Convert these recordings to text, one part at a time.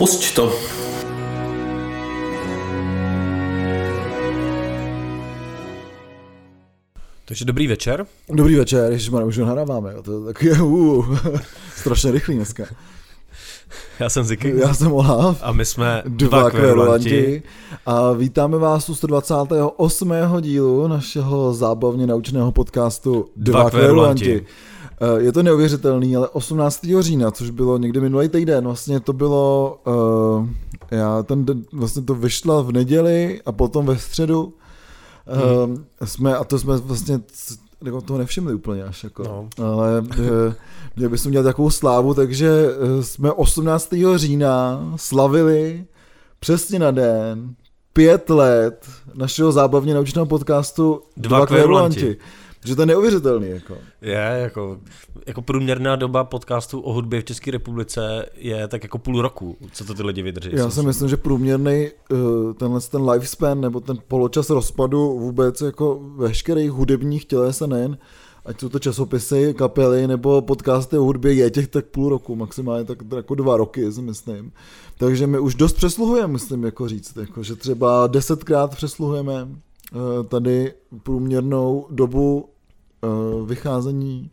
Pusť to. Takže dobrý večer. Dobrý večer, ježišmarja, už ho nahráváme, jo, to je taky, uh, strašně rychlý dneska. Já jsem Ziky. Já jsem Olaf. A my jsme dva kverulanti. A vítáme vás u 128. dílu našeho zábavně naučného podcastu Dva, dva kverulanti. kverulanti. Eh, je to neuvěřitelný, ale 18. října, což bylo někdy minulý týden, vlastně to bylo, uh, já ten den, vlastně to vyšlo v neděli a potom ve středu hmm. uh, jsme, a to jsme vlastně jako toho nevšimli úplně až, jako. No. ale uh, měli bychom dělat takovou slávu, takže jsme 18. října slavili přesně na den pět let našeho zábavně naučného podcastu Dva, Dva kverulanti. kverulanti. Že to je neuvěřitelný. Jako. Je, jako, jako průměrná doba podcastu o hudbě v České republice je tak jako půl roku, co to ty lidi vydrží. Já si myslím, že průměrný uh, tenhle ten lifespan nebo ten poločas rozpadu vůbec jako veškerých hudebních těles a nejen, ať jsou to časopisy, kapely nebo podcasty o hudbě, je těch tak půl roku, maximálně tak jako dva roky, si myslím. Takže my už dost přesluhujeme, myslím, jako říct, jako, že třeba desetkrát přesluhujeme uh, tady průměrnou dobu uh, vycházení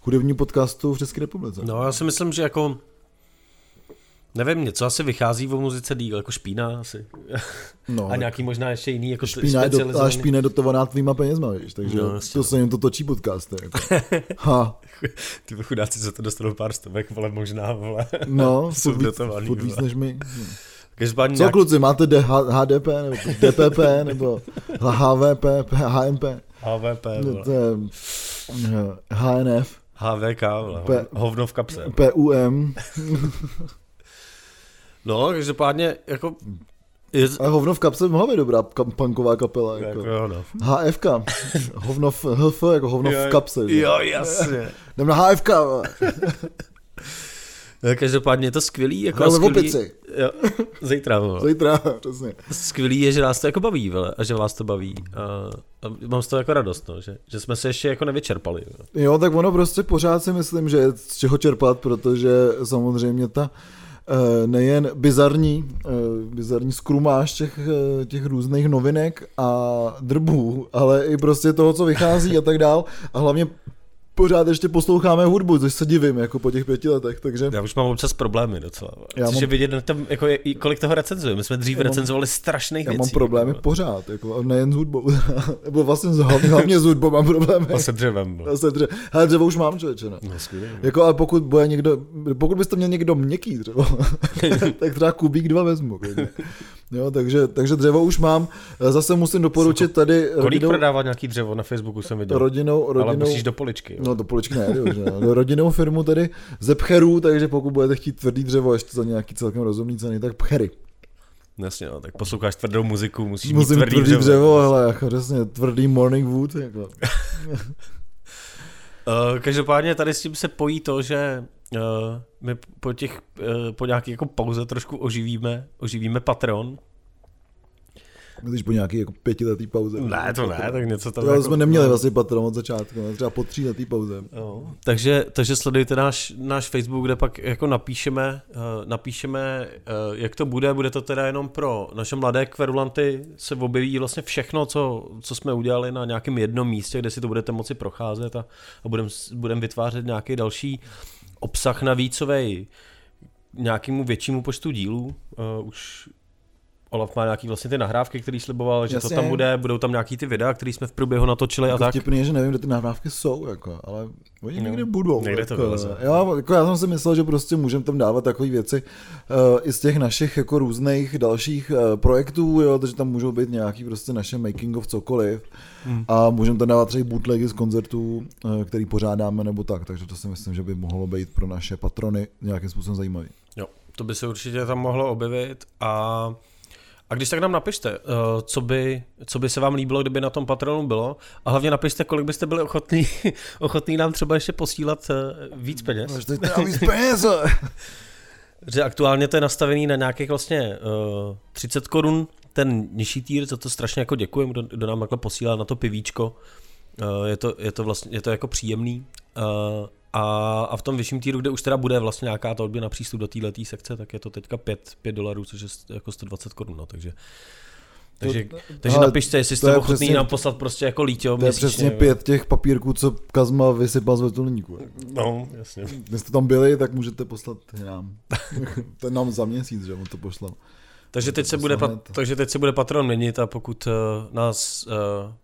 hudební podcastu v České republice. No, já si myslím, že jako Nevím, něco asi vychází v muzice díl, jako špína asi. No, a nějaký možná ještě jiný, jako špína je, do, a špína je dotovaná tvýma penězma, víš, takže no, to se jim to točí podcasty. Jako. Ha. Ty chudáci se to dostanou pár stovek, vole, možná, vole. No, jsou víc, víc než my. Každopádně Co nějak... kluci, máte HDP, nebo DPP, nebo HVP, HMP? HVP, no, to je HNF. HVK, P- hovno v kapse. PUM. no, každopádně, jako... Je... A hovno v kapse mohla být dobrá punková kapela. Jako, jako jo, no. HFK. Hovno v, HF, jako hovno jo, v kapse. Jo, jasně. Jdem na HFK. No, každopádně je to skvělý. Jako Ale skvělý, opici. Jo, zítra. Vole. Zítra, přesně. Skvělý je, že nás to jako baví, vole, a že vás to baví. A, a mám z toho jako radost, no, že, že jsme se ještě jako nevyčerpali. Vole. Jo, tak ono prostě pořád si myslím, že je z čeho čerpat, protože samozřejmě ta eh, nejen bizarní, eh, bizarní skrumáš těch, eh, těch různých novinek a drbů, ale i prostě toho, co vychází a tak dál. A hlavně pořád ještě posloucháme hudbu, což se divím, jako po těch pěti letech, takže... Já už mám občas problémy docela. Já což mám... je vidět na tom, jako kolik toho recenzuje. My jsme dřív já recenzovali strašných já věcí. mám problémy jako. pořád, jako, nejen s hudbou. Nebo vlastně hlavně s hudbou mám problémy. A se dřevem. A se dře... Ale dřevo už mám, člověče. No. no skvělý, jako, ale pokud bude někdo, pokud byste měl někdo měkký dřevo, tak třeba kubík dva vezmu. Jo, takže, takže dřevo už mám. Zase musím doporučit tady... Kolik rodinou, prodává nějaký dřevo na Facebooku jsem viděl? Rodinou, rodinou, Ale musíš do poličky. Jo. No do poličky ne, jo, že? No, rodinnou firmu tady ze Pcherů, takže pokud budete chtít tvrdý dřevo ještě za nějaký celkem rozumný ceny, tak Pchery. Jasně, no, tak posloucháš tvrdou muziku, musíš Musím mít tvrdý, tvrdý dřevo. dřevo hele, jako přesně, tvrdý morning wood. Jako. Uh, každopádně tady s tím se pojí to, že uh, my po těch, uh, po nějaké jako pauze trošku oživíme, oživíme Patreon, Myslíš po nějaký jako pětiletý pauze? Ne, to ne, tak něco tam. To jako, jsme neměli no. vlastně patron od začátku, třeba po tříletý pauze. No. Takže, takže sledujte náš, náš Facebook, kde pak jako napíšeme, uh, napíšeme, uh, jak to bude, bude to teda jenom pro naše mladé kverulanty, se objeví vlastně všechno, co, co jsme udělali na nějakém jednom místě, kde si to budete moci procházet a, a budeme budem vytvářet nějaký další obsah navícovej nějakému většímu počtu dílů. Uh, už Olaf má nějaký vlastně ty nahrávky, který sliboval, že Jasně. to tam bude, budou tam nějaký ty videa, které jsme v průběhu natočili jako a tak. Vtipný je, že nevím, kde ty nahrávky jsou, jako, ale oni no, někde budou. Někde jako, to bylo, já, jako, já jsem si myslel, že prostě můžeme tam dávat takové věci uh, i z těch našich jako různých dalších uh, projektů, jo, takže tam můžou být nějaký prostě naše making of cokoliv hmm. a můžeme tam dávat třeba bootlegy z koncertů, uh, který pořádáme nebo tak, takže to si myslím, že by mohlo být pro naše patrony nějakým způsobem zajímavý. Jo, to by se určitě tam mohlo objevit a a když tak nám napište, uh, co by, co by se vám líbilo, kdyby na tom patronu bylo. A hlavně napište, kolik byste byli ochotní, ochotní nám třeba ještě posílat uh, víc peněz. No, víc peněz! že aktuálně to je nastavený na nějakých vlastně uh, 30 korun, ten nižší týr, za to strašně jako děkujeme, kdo, kdo nám takhle posílá na to pivíčko. Uh, je, to, je, to vlastně, je to jako příjemný. Uh, A, a v tom vyšším týru, kde už teda bude vlastně nějaká ta odběr na přístup do této sekce, tak je to teďka 5, 5 dolarů, což je jako 120 korun, no, takže takže, to, takže napište, jestli jste ochotný přesně, nám poslat prostě jako lítio To je přesně pět těch papírků, co Kazma vysypal z vrtulníku. No, jasně. Když jste tam byli, tak můžete poslat nám. to nám za měsíc, že on to pošlal. Takže teď, se bude, takže teď se bude Patron měnit a pokud uh, nás uh,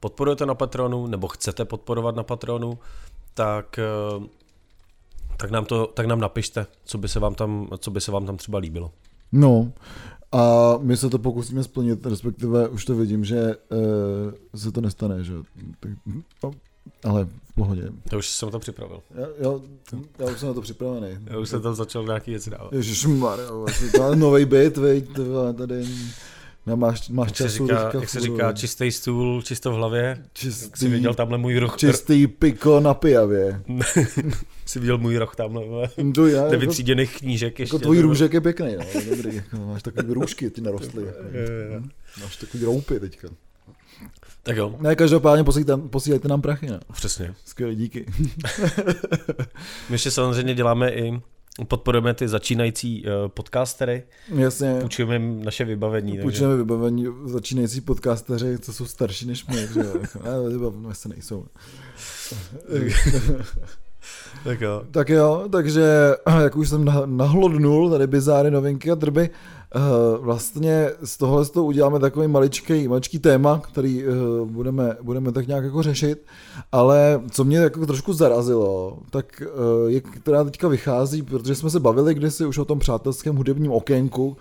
podporujete na Patronu, nebo chcete podporovat na Patronu, tak, uh, tak, nám to, tak nám napište, co by, se vám tam, co by se vám tam třeba líbilo. No, a my se to pokusíme splnit, respektive už to vidím, že uh, se to nestane, že no, ale v pohodě. To už jsem to připravil. Já, já, já už jsem na to připravený. Já už jsem tam začal nějaký věci dávat. Ježišmarja, to je nový byt, veď, tady No, máš, máš jak času se říká, Jak se říká, čistý stůl, čisto v hlavě. Čistý, jsi viděl tamhle můj roh. Čistý piko na pijavě. jsi viděl můj roh tamhle, to já, jako, vytříděných knížek ještě. Jako tvůj růžek je pěkný, no, dobrý, jako, máš takový růžky, ty narostly. Jako, hm? máš takový roupy teďka. Tak jo. Ne, každopádně posílejte, posílejte nám prachy. No. Přesně. Skvělé, díky. My ještě samozřejmě děláme i podporujeme ty začínající uh, podcastery. Jasně. Půjčujeme jim naše vybavení. Půjčujeme takže... vybavení začínající podcasteři, co jsou starší než my, že ale se nejsou. tak jo. Tak jo, takže jak už jsem nahlodnul tady bizáry, novinky a drby, uh, vlastně z tohle z toho uděláme takový maličký, maličký téma, který uh, budeme, budeme tak nějak jako řešit, ale co mě jako trošku zarazilo, tak je, která teďka vychází, protože jsme se bavili kdysi už o tom přátelském hudebním okénku,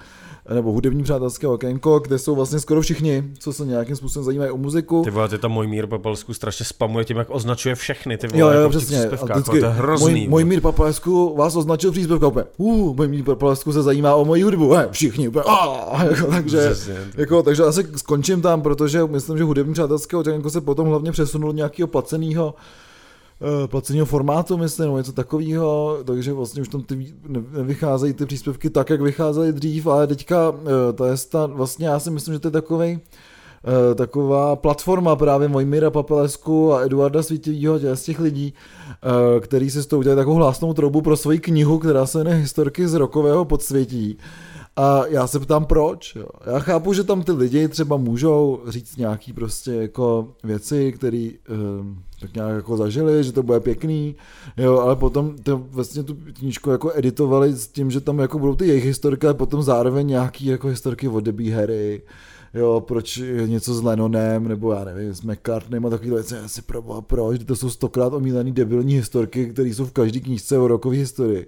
nebo hudební přátelské okénko, kde jsou vlastně skoro všichni, co se nějakým způsobem zajímají o muziku. Ty vole, ty tam můj mír Papalsku strašně spamuje tím, jak označuje všechny. Ty vole, jo, jo, jako přesně. Vždycky, to je hrozný. Můj, můj mír Papalsku vás označil příspěvka úplně. Uh, můj mír Papalsku se zajímá o moji hudbu. He, všichni úplně. Ah, jako, takže, přesně, jako, takže asi skončím tam, protože myslím, že hudební přátelské okénko se potom hlavně přesunul nějakého placeného placeného formátu, myslím, nebo něco takového, takže vlastně už tam ty, nevycházejí ty příspěvky tak, jak vycházely dřív, ale teďka eh, to je ta, vlastně já si myslím, že to je takový eh, taková platforma právě Mojmíra Papelesku a Eduarda Svítivýho, z těch lidí, který si s tou udělali takovou hlásnou troubu pro svoji knihu, která se jmenuje Historky z rokového podsvětí. A já se ptám proč. Jo. Já chápu, že tam ty lidi třeba můžou říct nějaký prostě jako věci, které um, tak nějak jako zažili, že to bude pěkný, jo, ale potom to vlastně tu knížku jako editovali s tím, že tam jako budou ty jejich historky, ale potom zároveň nějaký jako historky od Debbie Harry, jo, proč něco s Lennonem, nebo já nevím, s McCartneym a takovýhle věci, já si proboha, proč, to jsou stokrát omílený debilní historky, které jsou v každé knížce o rokové historii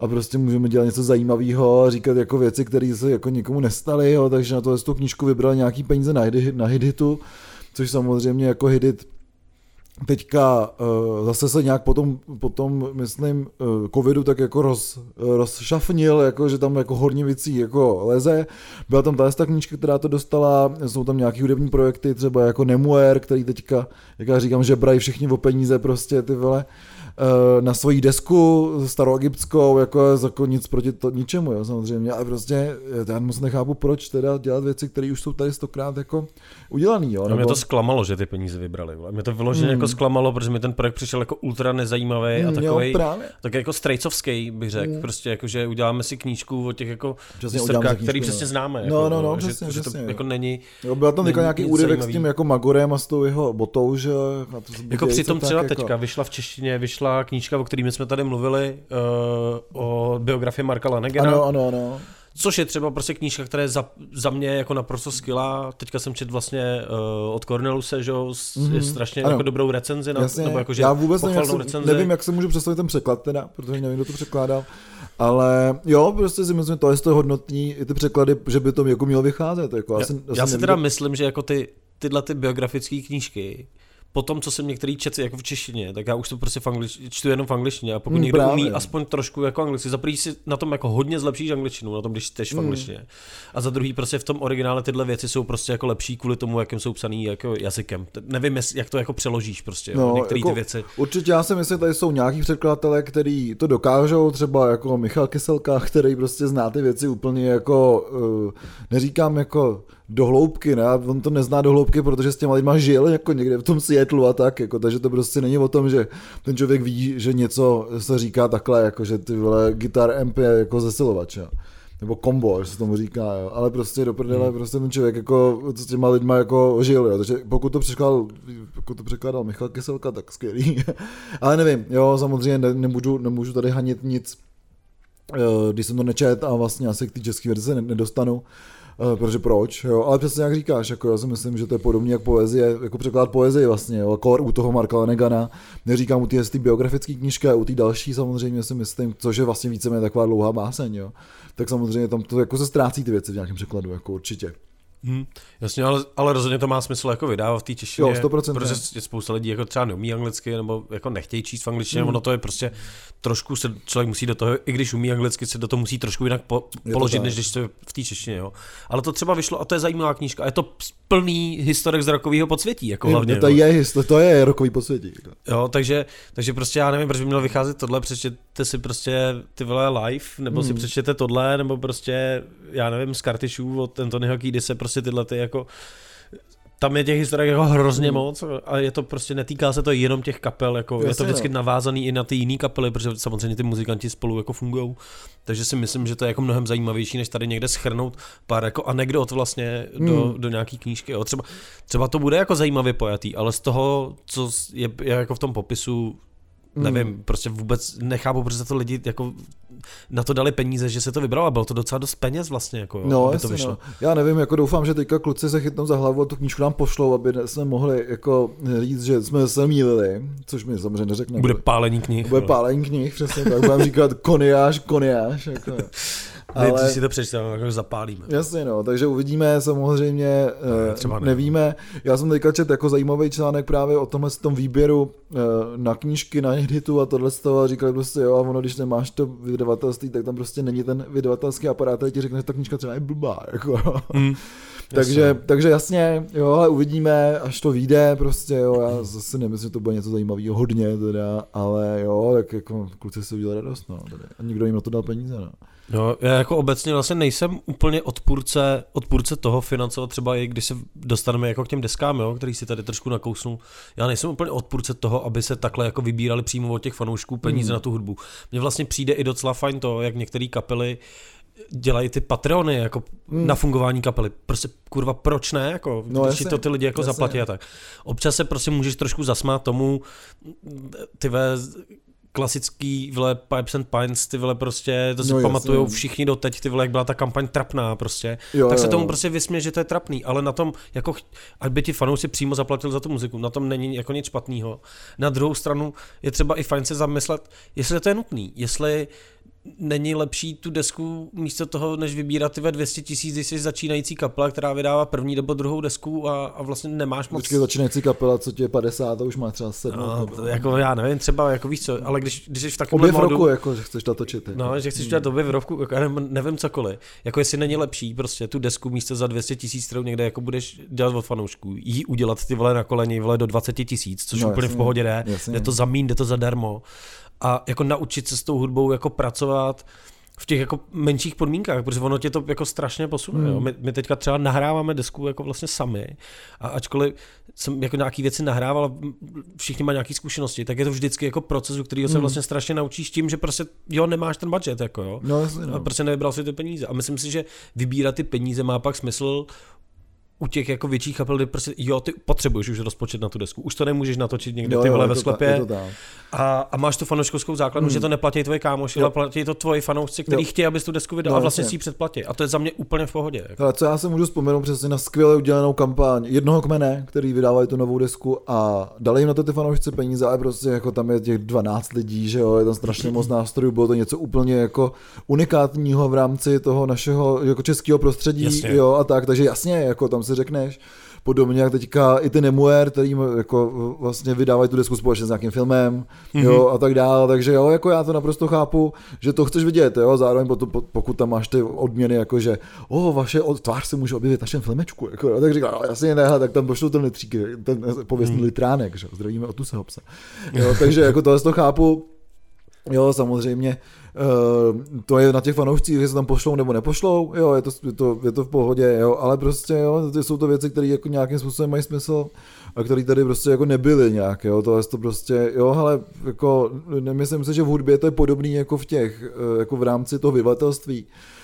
a prostě můžeme dělat něco zajímavého říkat jako věci, které se jako nikomu nestaly, jo, takže na to tu knížku vybrali nějaký peníze na, hit, na hitu, což samozřejmě jako hit teďka uh, zase se nějak potom, potom myslím, uh, covidu tak jako roz, rozšafnil, jako, že tam jako hodně věcí jako leze. Byla tam ta knížka, která to dostala, jsou tam nějaký hudební projekty, třeba jako Nemuer, který teďka, jak já říkám, že brají všichni o peníze prostě ty vole. Eh, na svoji desku staroegyptskou, jako, jako nic proti to, ničemu, jo, samozřejmě, ale prostě já moc nechápu, proč teda dělat věci, které už jsou tady stokrát jako udělaný, jo. No, nebo... Mě to zklamalo, že ty peníze vybrali, mě to vyloženě hmm. jako zklamalo, protože mi ten projekt přišel jako ultra nezajímavý a takový, tak jako strejcovský bych řekl, hmm. prostě jako, že uděláme si knížku o těch jako výstavkách, který přesně no. známe. No, jako, no, no, že, přesně, že, přesně, to jako není. Jo, byl tam nějaký úryvek s tím jako Magorem a s tou jeho botou, že. Jako přitom třeba teďka jako- vyšla v češtině, vyšla knížka, o kterým jsme tady mluvili, uh, o biografii Marka Lanegena. Ano, ano, ano. Což je třeba prostě knížka, která je za, za mě jako naprosto skvělá. Teďka jsem četl vlastně uh, od Corneluse, že mm-hmm. je strašně ano. jako dobrou recenzi. Na, Jasně. nebo jako, že Já vůbec nevím jak, se, recenzi. nevím, jak se můžu představit ten překlad teda, protože nevím, kdo to překládal. Ale jo, prostě si myslím, to je to hodnotní, i ty překlady, že by to jako mělo vycházet. Jako, já, já, já si teda myslím, že jako ty, tyhle ty biografické knížky, po tom, co jsem některý čet jako v češtině, tak já už to prostě v anglič, čtu jenom v angličtině a pokud mm, někdo právě. umí aspoň trošku jako anglicky, za prvý si na tom jako hodně zlepšíš angličtinu, na tom, když čteš v mm. angličtině. A za druhý prostě v tom originále tyhle věci jsou prostě jako lepší kvůli tomu, jakým jsou psaný jako jazykem. Nevím, jak to jako přeložíš prostě, no, některé jako, ty věci. Určitě já si myslím, že tady jsou nějaký překladatelé, kteří to dokážou, třeba jako Michal Kyselka, který prostě zná ty věci úplně jako, uh, neříkám jako do hloubky, ne? On to nezná do hloubky, protože s těma lidma žil jako někde v tom Seattleu a tak, jako, takže to prostě není o tom, že ten člověk ví, že něco se říká takhle, jako že ty vole Guitar Amp je jako zesilovač, jo nebo kombo, že se tomu říká, jo. ale prostě do prdele, hmm. prostě ten člověk jako s těma lidma jako žil, jo. takže pokud to překládal, pokud to překládal Michal Kyselka, tak skvělý, ale nevím, jo, samozřejmě ne, nemůžu, nemůžu tady hanit nic, eh, když jsem to nečet a vlastně asi k té české verzi nedostanu, protože proč, jo, ale přesně jak říkáš, jako já si myslím, že to je podobně jak poezie, jako překlad poezie vlastně, jo, kor u toho Marka Lenegana, neříkám u té biografické knížky a u té další samozřejmě si myslím, což je vlastně víceméně taková dlouhá báseň, jo, tak samozřejmě tam to jako se ztrácí ty věci v nějakém překladu, jako určitě. Hmm, jasně, ale, ale rozhodně to má smysl jako vydávat v té češtině, jo, 100%. protože spousta lidí jako třeba neumí anglicky nebo jako nechtějí číst v angličtině, hmm. ono to je prostě trošku se člověk musí do toho, i když umí anglicky, se do toho musí trošku jinak po, položit, než když to je v té češtině, jo. Ale to třeba vyšlo a to je zajímavá knížka a je to plný historek z rokového podsvětí, jako je, hlavně. To je, to je rokový podsvětí. Jako. Jo, takže, takže prostě já nevím, proč by mělo vycházet tohle, přečtěte si prostě ty vole live, nebo hmm. si přečtěte tohle, nebo prostě, já nevím, z kartišů od Anthonyho kdy se prostě tyhle ty jako tam je těch historiek jako hrozně hmm. moc a je to prostě, netýká se to jenom těch kapel, jako Jasně, je to vždycky no. navázaný i na ty jiné kapely, protože samozřejmě ty muzikanti spolu jako fungují, takže si myslím, že to je jako mnohem zajímavější, než tady někde schrnout pár jako anekdot vlastně do, hmm. do nějaký knížky. Jo. Třeba, třeba to bude jako zajímavě pojatý, ale z toho, co je, je jako v tom popisu, nevím, hmm. prostě vůbec nechápu, protože to lidi jako na to dali peníze, že se to vybralo a bylo to docela dost peněz vlastně, jako, no, aby jasně, to vyšlo. No. Já nevím, jako doufám, že teďka kluci se chytnou za hlavu a tu knížku nám pošlou, aby jsme mohli jako říct, že jsme se mýlili, což mi samozřejmě neřekne. Bude pálení knih. Bude pálení knih, přesně tak, budeme říkat koniáš, koniáš, jako. Ale... Když si to přečteme, jako zapálíme. Jasně, no, takže uvidíme, samozřejmě ne, třeba ne. nevíme. Já jsem teďka čet jako zajímavý článek právě o tomhle tom výběru eh, na knížky, na hitu a tohle z toho a říkali prostě jo, a ono, když nemáš to vydavatelství, tak tam prostě není ten vydavatelský aparát, který ti řekne, že ta knížka třeba je blbá, jako. Mm. takže, jasně. takže jasně, jo, ale uvidíme, až to vyjde, prostě, jo, já zase nemyslím, že to bude něco zajímavého, hodně teda, ale jo, tak jako kluci si udělali radost, no, tady. a nikdo jim na to dal peníze, no. No, já jako obecně vlastně nejsem úplně odpůrce, odpůrce toho financovat třeba i když se dostaneme jako k těm deskám, jo, který si tady trošku nakousnu. Já nejsem úplně odpůrce toho, aby se takhle jako vybírali přímo od těch fanoušků peníze hmm. na tu hudbu. Mně vlastně přijde i docela fajn to, jak některé kapely dělají ty patrony jako hmm. na fungování kapely. Prostě kurva, proč ne? Jako, no, když to ty lidi jako jasně. zaplatí a tak. Občas se prostě můžeš trošku zasmát tomu, ty ve, klasický vle Pipes and Pines, ty vole prostě, to si no, pamatujou všichni doteď, ty vole, jak byla ta kampaň trapná prostě, jo, tak se tomu jo. prostě vysmě, že to je trapný, ale na tom, jako, aby ti fanoušci přímo zaplatili za tu muziku, na tom není jako nic špatného. Na druhou stranu je třeba i fajn se zamyslet, jestli to je nutný, jestli není lepší tu desku místo toho, než vybírat ty ve 200 tisíc, když jsi začínající kapela, která vydává první nebo druhou desku a, a vlastně nemáš moc... Vždycky začínající kapela, co ti je 50 a už má třeba 7. No, to, jako já nevím, třeba jako víš co, ale když, když jsi v takovém Obě v roku, jako, že chceš natočit. Jako. No, že chceš dělat obě v roku, jako, nevím, nevím cokoliv. Jako jestli není lepší prostě tu desku místo za 200 tisíc, kterou někde jako budeš dělat od fanoušků, jí udělat ty vole na koleni, vole do 20 tisíc, což no, úplně jasně, v pohodě jde, jde to za mín, jde to zadarmo a jako naučit se s tou hudbou jako pracovat v těch jako menších podmínkách, protože ono tě to jako strašně posune. Hmm. Jo. My, my, teďka třeba nahráváme desku jako vlastně sami a ačkoliv jsem jako nějaký věci nahrával, všichni mají nějaké zkušenosti, tak je to vždycky jako proces, u kterého se hmm. vlastně strašně naučíš tím, že prostě jo, nemáš ten budget, jako jo. No, jasně, no. A prostě nevybral si ty peníze. A myslím si, že vybírat ty peníze má pak smysl u těch jako větších kapel, kdy prostě, jo, ty potřebuješ už rozpočet na tu desku. Už to nemůžeš natočit někde jo, ty vole ve sklepě. a, a, máš tu fanouškovskou základnu, hmm. že to neplatí tvoje kámoši, ale platí to tvoji fanoušci, kteří chtějí, abys tu desku vydal no, a vlastně si ji předplatí. A to je za mě úplně v pohodě. Jako. Ale co já se můžu vzpomenout přesně na skvěle udělanou kampaň jednoho kmene, který vydávají tu novou desku a dali jim na to ty fanoušci peníze, ale prostě jako tam je těch 12 lidí, že jo, je tam strašně moc nástrojů, bylo to něco úplně jako unikátního v rámci toho našeho jako českého prostředí, jasně. jo, a tak, takže jasně, jako tam si řekneš, podobně jak teďka i ty Nemuer, který jako vlastně vydávají tu desku společně s nějakým filmem, mm-hmm. jo, a tak dále, takže jo, jako já to naprosto chápu, že to chceš vidět, jo, zároveň pokud tam máš ty odměny, jako že, o, vaše tvář se může objevit v našem filmečku, jako, jo, tak říkám, jasně ne, tak tam pošlu ten litřík, ten pověstný mm. litránek, že zdravíme o tu se Jo, takže jako tohle to chápu, Jo, samozřejmě. Uh, to je na těch fanoušcích, se tam pošlou nebo nepošlou, jo, je to, je to, je to v pohodě, jo, ale prostě, jo, to jsou to věci, které jako nějakým způsobem mají smysl a které tady prostě jako nebyly nějak, jo, to je to prostě, jo, ale jako nemyslím si, že v hudbě to je podobný jako v těch, eh, jako v rámci toho vyvatelství, Eh,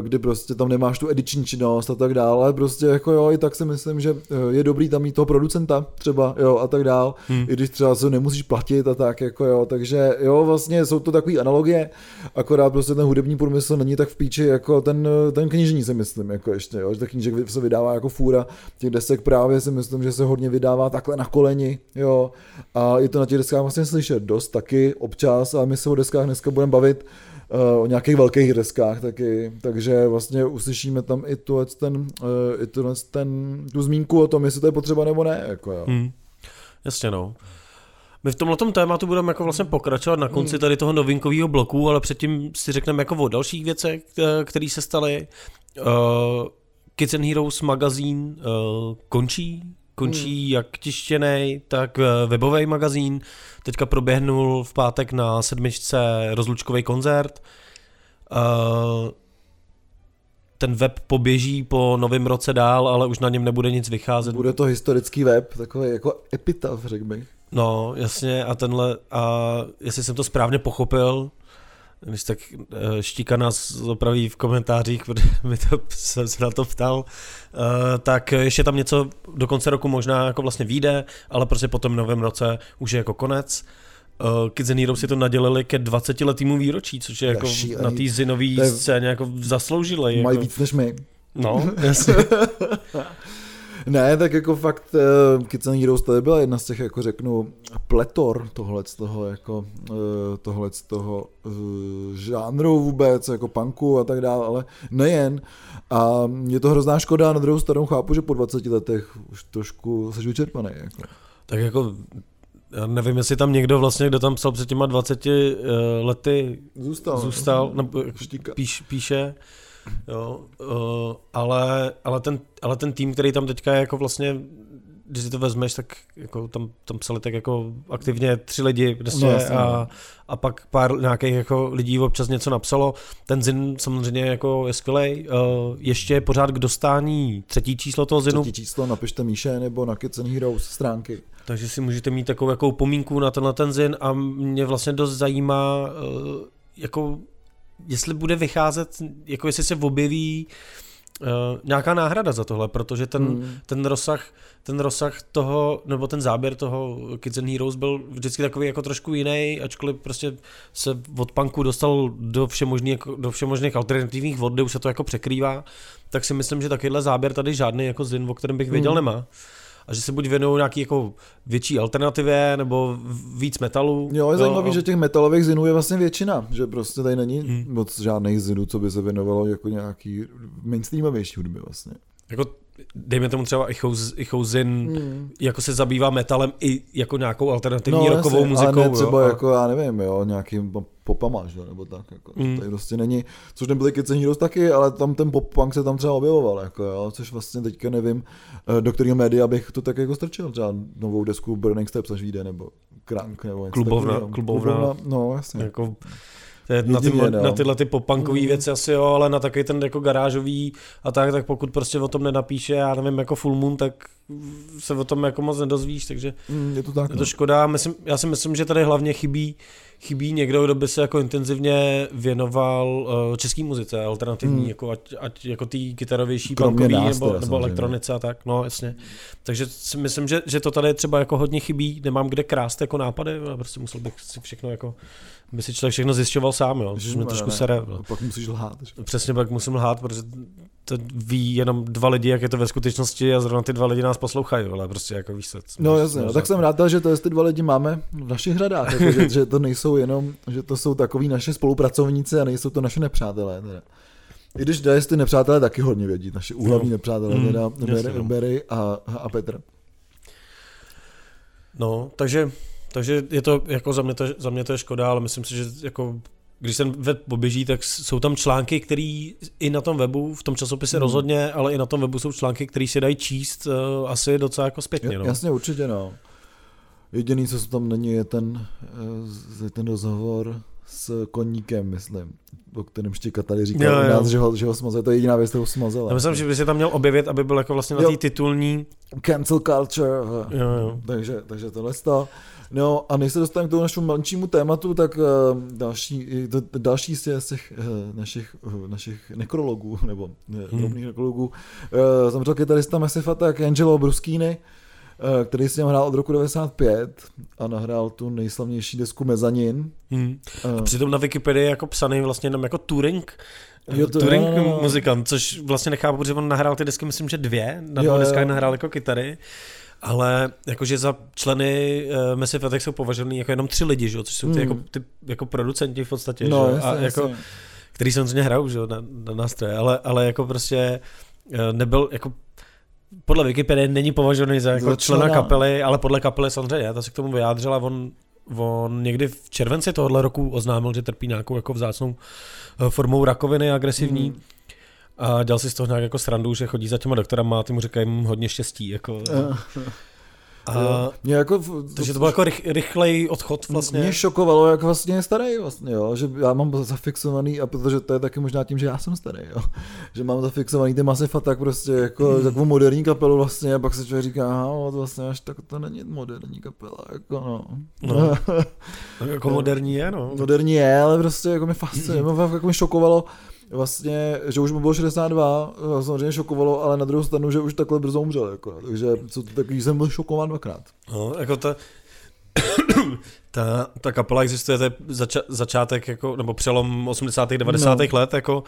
kdy prostě tam nemáš tu ediční činnost a tak dále, prostě jako jo, i tak si myslím, že eh, je dobrý tam mít toho producenta třeba, jo, a tak dál, hmm. i když třeba se nemusíš platit a tak, jako jo, takže jo, vlastně jsou to takové analogie, akorát prostě ten hudební průmysl není tak v píči jako ten, ten knižní si myslím, jako ještě, jo, že ta knížek se vydává jako fůra, těch desek právě si myslím, že se hodně vydává takhle na koleni, jo, a je to na těch deskách vlastně slyšet dost taky občas, a my se o deskách dneska budeme bavit, Eh, o nějakých velkých deskách taky, takže vlastně uslyšíme tam i tu, ten, eh, i tu, ten, tu zmínku o tom, jestli to je potřeba nebo ne. Jako jo. Hmm. Jasně no. My v tomhle tématu budeme jako vlastně pokračovat na konci hmm. tady toho novinkového bloku, ale předtím si řekneme jako o dalších věcech, eh, které se staly. Uh, Kids and Heroes magazín uh, končí, končí hmm. jak tištěný, tak webový magazín. Teďka proběhnul v pátek na sedmičce rozlučkový koncert. Uh, ten web poběží po novém roce dál, ale už na něm nebude nic vycházet. Bude to historický web, takový jako epitaf, řekl bych. No, jasně, a tenhle, a jestli jsem to správně pochopil, když tak eh, Štíka nás opraví v komentářích, protože mi to, jsem se na to ptal, eh, tak ještě tam něco do konce roku možná jako vlastně vyjde, ale prostě po tom novém roce už je jako konec. Uh, Kids and Heroes si to nadělili ke 20 letýmu výročí, což je jako na té zinové scéně jako zasloužili. Mají jako... víc než my. No, jasně. Ne, tak jako fakt uh, Kids and Heroes tady byla jedna z těch, jako řeknu, pletor tohle z toho, jako uh, tohle z toho uh, žánru vůbec, jako punku a tak dále, ale nejen. A je to hrozná škoda, na druhou stranu chápu, že po 20 letech už trošku jsi vyčerpaný. Jako. Tak jako já nevím, jestli tam někdo vlastně, kdo tam psal před těma 20 uh, lety zůstal, zůstal nebo píš, píše, jo, uh, ale, ale, ten, ale ten tým, který tam teďka je jako vlastně když si to vezmeš, tak jako tam, tam psali tak jako aktivně tři lidi prostě no, a, no. a pak pár nějakých jako lidí občas něco napsalo. Ten Zin samozřejmě jako je skvělý. Uh, ještě pořád k dostání třetí číslo toho Zinu. Třetí číslo napište Míše nebo na Kids and Heroes stránky. Takže si můžete mít takovou jako pomínku na tenhle ten Zin a mě vlastně dost zajímá uh, jako jestli bude vycházet, jako jestli se objeví uh, nějaká náhrada za tohle, protože ten, hmm. ten rozsah ten rozsah toho, nebo ten záběr toho Kids and Heroes byl vždycky takový jako trošku jiný, ačkoliv prostě se od punku dostal do všemožných, do všemožných alternativních vod, kde už se to jako překrývá, tak si myslím, že takovýhle záběr tady žádný jako Zin, o kterém bych věděl, hmm. nemá a že se buď věnují nějaký jako větší alternativě nebo víc metalu. Jo, je zajímavé, že těch metalových zinů je vlastně většina, že prostě tady není hmm. moc žádných zinů, co by se věnovalo jako nějaký mainstreamovější hudby vlastně. Jako dejme tomu třeba Ichouzin, hmm. jako se zabývá metalem i jako nějakou alternativní no, rokovou jasně, muzikou. Ale ne třeba jo, jako, já nevím, jo, nějakým popama, že, nebo tak, jako, hmm. tady prostě není, což nebyly Kids Heroes taky, ale tam ten pop punk se tam třeba objevoval, jako, jo, což vlastně teďka nevím, eh, do kterého média bych to tak jako strčil, třeba novou desku Burning Steps až vyjde, nebo Crank, nebo klubovna, klubovna, klubovna, no jasně. Jako, na, ty, no. na tyhle ty popankové mm. věci asi jo, ale na takový ten jako garážový a tak, tak pokud prostě o tom nenapíše, já nevím, jako Full Moon, tak se o tom jako moc nedozvíš, takže mm, je to, tak, je to no. škoda. Myslím, já si myslím, že tady hlavně chybí chybí někdo, kdo by se jako intenzivně věnoval uh, český muzice, alternativní, mm. jako ať, ať jako ty kytarovější, punkový nebo, nebo elektronice a tak, no jasně. Takže si myslím, že, že to tady třeba jako hodně chybí, nemám kde krást jako nápady, prostě musel bych si všechno jako by si člověk všechno zjišťoval sám, jo. Což mě trošku sere. Pak musíš lhát. Že? Přesně, pak musím lhát, protože to ví jenom dva lidi, jak je to ve skutečnosti a zrovna ty dva lidi nás poslouchají, ale prostě jako víš se. No jasně, no, tak jsem rád, že to ty dva lidi máme v našich hradách, jako, že, že, to nejsou jenom, že to jsou takový naše spolupracovníci a nejsou to naše nepřátelé. Teda. I když Dice ty nepřátelé taky hodně vědí, naše úhlavní no. nepřátelé, mm, teda Berry, no. Berry a, a Petr. No, takže takže je to, jako za mě to, za mě to je škoda, ale myslím si, že jako když ten web poběží, tak jsou tam články, které i na tom webu, v tom časopise hmm. rozhodně, ale i na tom webu jsou články, které se dají číst uh, asi docela jako zpětně. No. Jasně, určitě, no. Jediný, co tam není, je ten, je ten rozhovor s koníkem, myslím, o kterém Štěka tady říkal jo, jo. Nás, že ho, že ho smazal, to je jediná věc, kterou smazal. Já myslím, že by se tam měl objevit, aby byl jako vlastně na té titulní... Cancel culture. Jo, jo. Takže, takže tohle stalo. No a než se dostaneme k tomu našemu menšímu tématu, tak uh, další, to, další z těch uh, našich, uh, našich nekrologů, nebo ne, hmm. nekrologů, uh, zemřel kytarista Massive Attack Angelo Bruschini, uh, který s ním hrál od roku 95 a nahrál tu nejslavnější desku Mezanin. Hmm. A přitom na Wikipedii je jako psaný vlastně jenom jako touring, Jo, to, touring no, no. muzikant, což vlastně nechápu, protože on nahrál ty desky, myslím, že dvě, na dvou deskách nahrál jako kytary ale jakože za členy uh, Massive Attack jsou považovaný jako jenom tři lidi, že? což jsou ty, hmm. jako, ty jako producenti v podstatě, no, že? Jasně, a jako, jasně. který samozřejmě hrajou že? Na, na nástroje, ale, ale jako prostě nebyl jako podle Wikipedie není považovaný za jako člena kapely, ale podle kapely samozřejmě, ta se k tomu vyjádřila, on, on někdy v červenci tohohle roku oznámil, že trpí nějakou jako vzácnou eh, formou rakoviny agresivní. Hmm a dělal si z toho nějak jako srandu, že chodí za těma doktorama a ty mu říkají hodně štěstí. Jako, a, mě jako, takže to byl jako rych, rychlej odchod vlastně. Mě šokovalo, jak vlastně je starý vlastně, jo, že já mám zafixovaný, a protože to je taky možná tím, že já jsem starý, jo, že mám zafixovaný ty Massive tak prostě jako hmm. takovou moderní kapelu vlastně a pak se člověk říká, aha, to vlastně až tak to není moderní kapela, jako no. no. jako moderní je, no. Moderní je, ale prostě jako mi fascinuje, jako mi šokovalo, vlastně, že už mu bylo 62, samozřejmě šokovalo, ale na druhou stranu, že už takhle brzo umřel, jako, takže co, takový jsem byl šokován dvakrát. No, jako ta, ta, ta kapela existuje, to je zača, začátek, jako, nebo přelom 80. 90. No. let, jako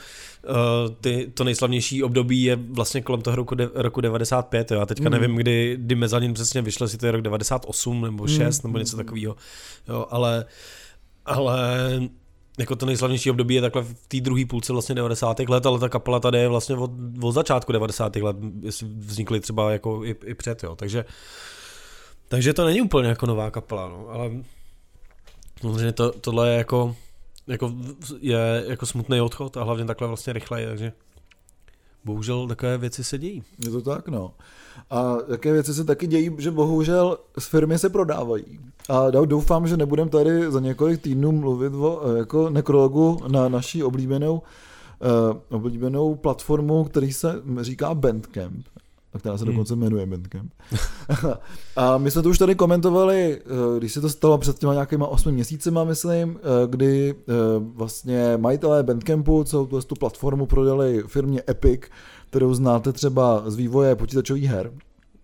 uh, ty, to nejslavnější období je vlastně kolem toho roku, de, roku 95, jo. já teďka mm. nevím, kdy, kdy Mezanin přesně vyšlo, jestli to je rok 98 nebo 6 mm. nebo něco takového, jo, ale, ale jako to nejslavnější období je takhle v té druhé půlce vlastně 90. let, ale ta kapela tady je vlastně od, od začátku 90. let, vznikly třeba jako i, i před, jo. Takže, takže to není úplně jako nová kapela, no, ale samozřejmě to, tohle je jako, jako, je jako smutný odchod a hlavně takhle vlastně rychle, takže bohužel takové věci se dějí. Je to tak, no. A jaké věci se taky dějí, že bohužel z firmy se prodávají. A doufám, že nebudem tady za několik týdnů mluvit o eh, jako nekrologu na naší oblíbenou, uh, oblíbenou platformu, který se říká Bandcamp která se hmm. dokonce jmenuje Bandcamp. a my jsme to už tady komentovali, eh, když se to stalo před těma nějakýma osmi měsícima, myslím, kdy vlastně majitelé Bandcampu celou tu platformu prodali firmě Epic, kterou znáte třeba z vývoje počítačových her.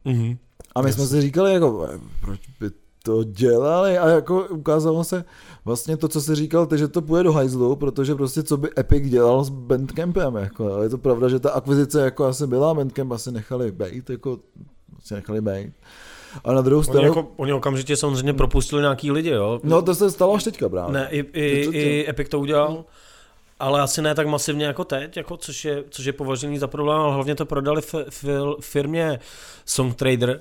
Mm-hmm. A my yes. jsme si říkali, jako, proč by to dělali a jako ukázalo se vlastně to, co jsi říkal, ty, že to půjde do hajzlu, protože prostě co by Epic dělal s Bandcampem, jako, ale je to pravda, že ta akvizice jako asi byla, Bandcamp asi nechali být, jako asi nechali být. A na druhou stranu... Oni, jako, oni okamžitě samozřejmě propustili nějaký lidi, jo? No to se stalo až teďka právě. Ne, i, i, i Epic to udělal. No ale asi ne tak masivně jako teď, jako což, je, což je považený za problém, ale hlavně to prodali v, v firmě Songtrader,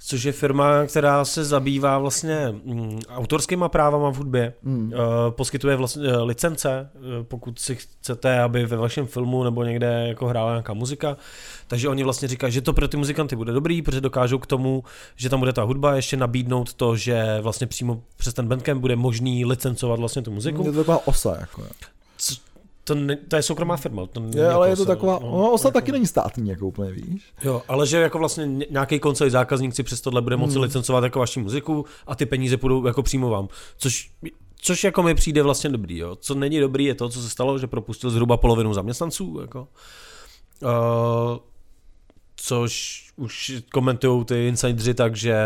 což je firma, která se zabývá vlastně mm, autorskýma právama v hudbě, mm. poskytuje vlastně uh, licence, uh, pokud si chcete, aby ve vašem filmu nebo někde jako hrála nějaká muzika, takže oni vlastně říkají, že to pro ty muzikanty bude dobrý, protože dokážou k tomu, že tam bude ta hudba, ještě nabídnout to, že vlastně přímo přes ten bandcamp bude možný licencovat vlastně tu muziku. Je to taková osa, jako. To, ne, to je soukromá firma. To je, ale je to taková, no, no OSA jako, taky není státní, jako úplně víš. Jo, ale že jako vlastně nějaký koncový zákazník si přes tohle bude moci hmm. licencovat jako vaši muziku a ty peníze půjdou jako přímo vám. Což Což jako mi přijde vlastně dobrý, jo. Co není dobrý je to, co se stalo, že propustil zhruba polovinu zaměstnanců, jako. Uh, což už komentují ty insidři tak, že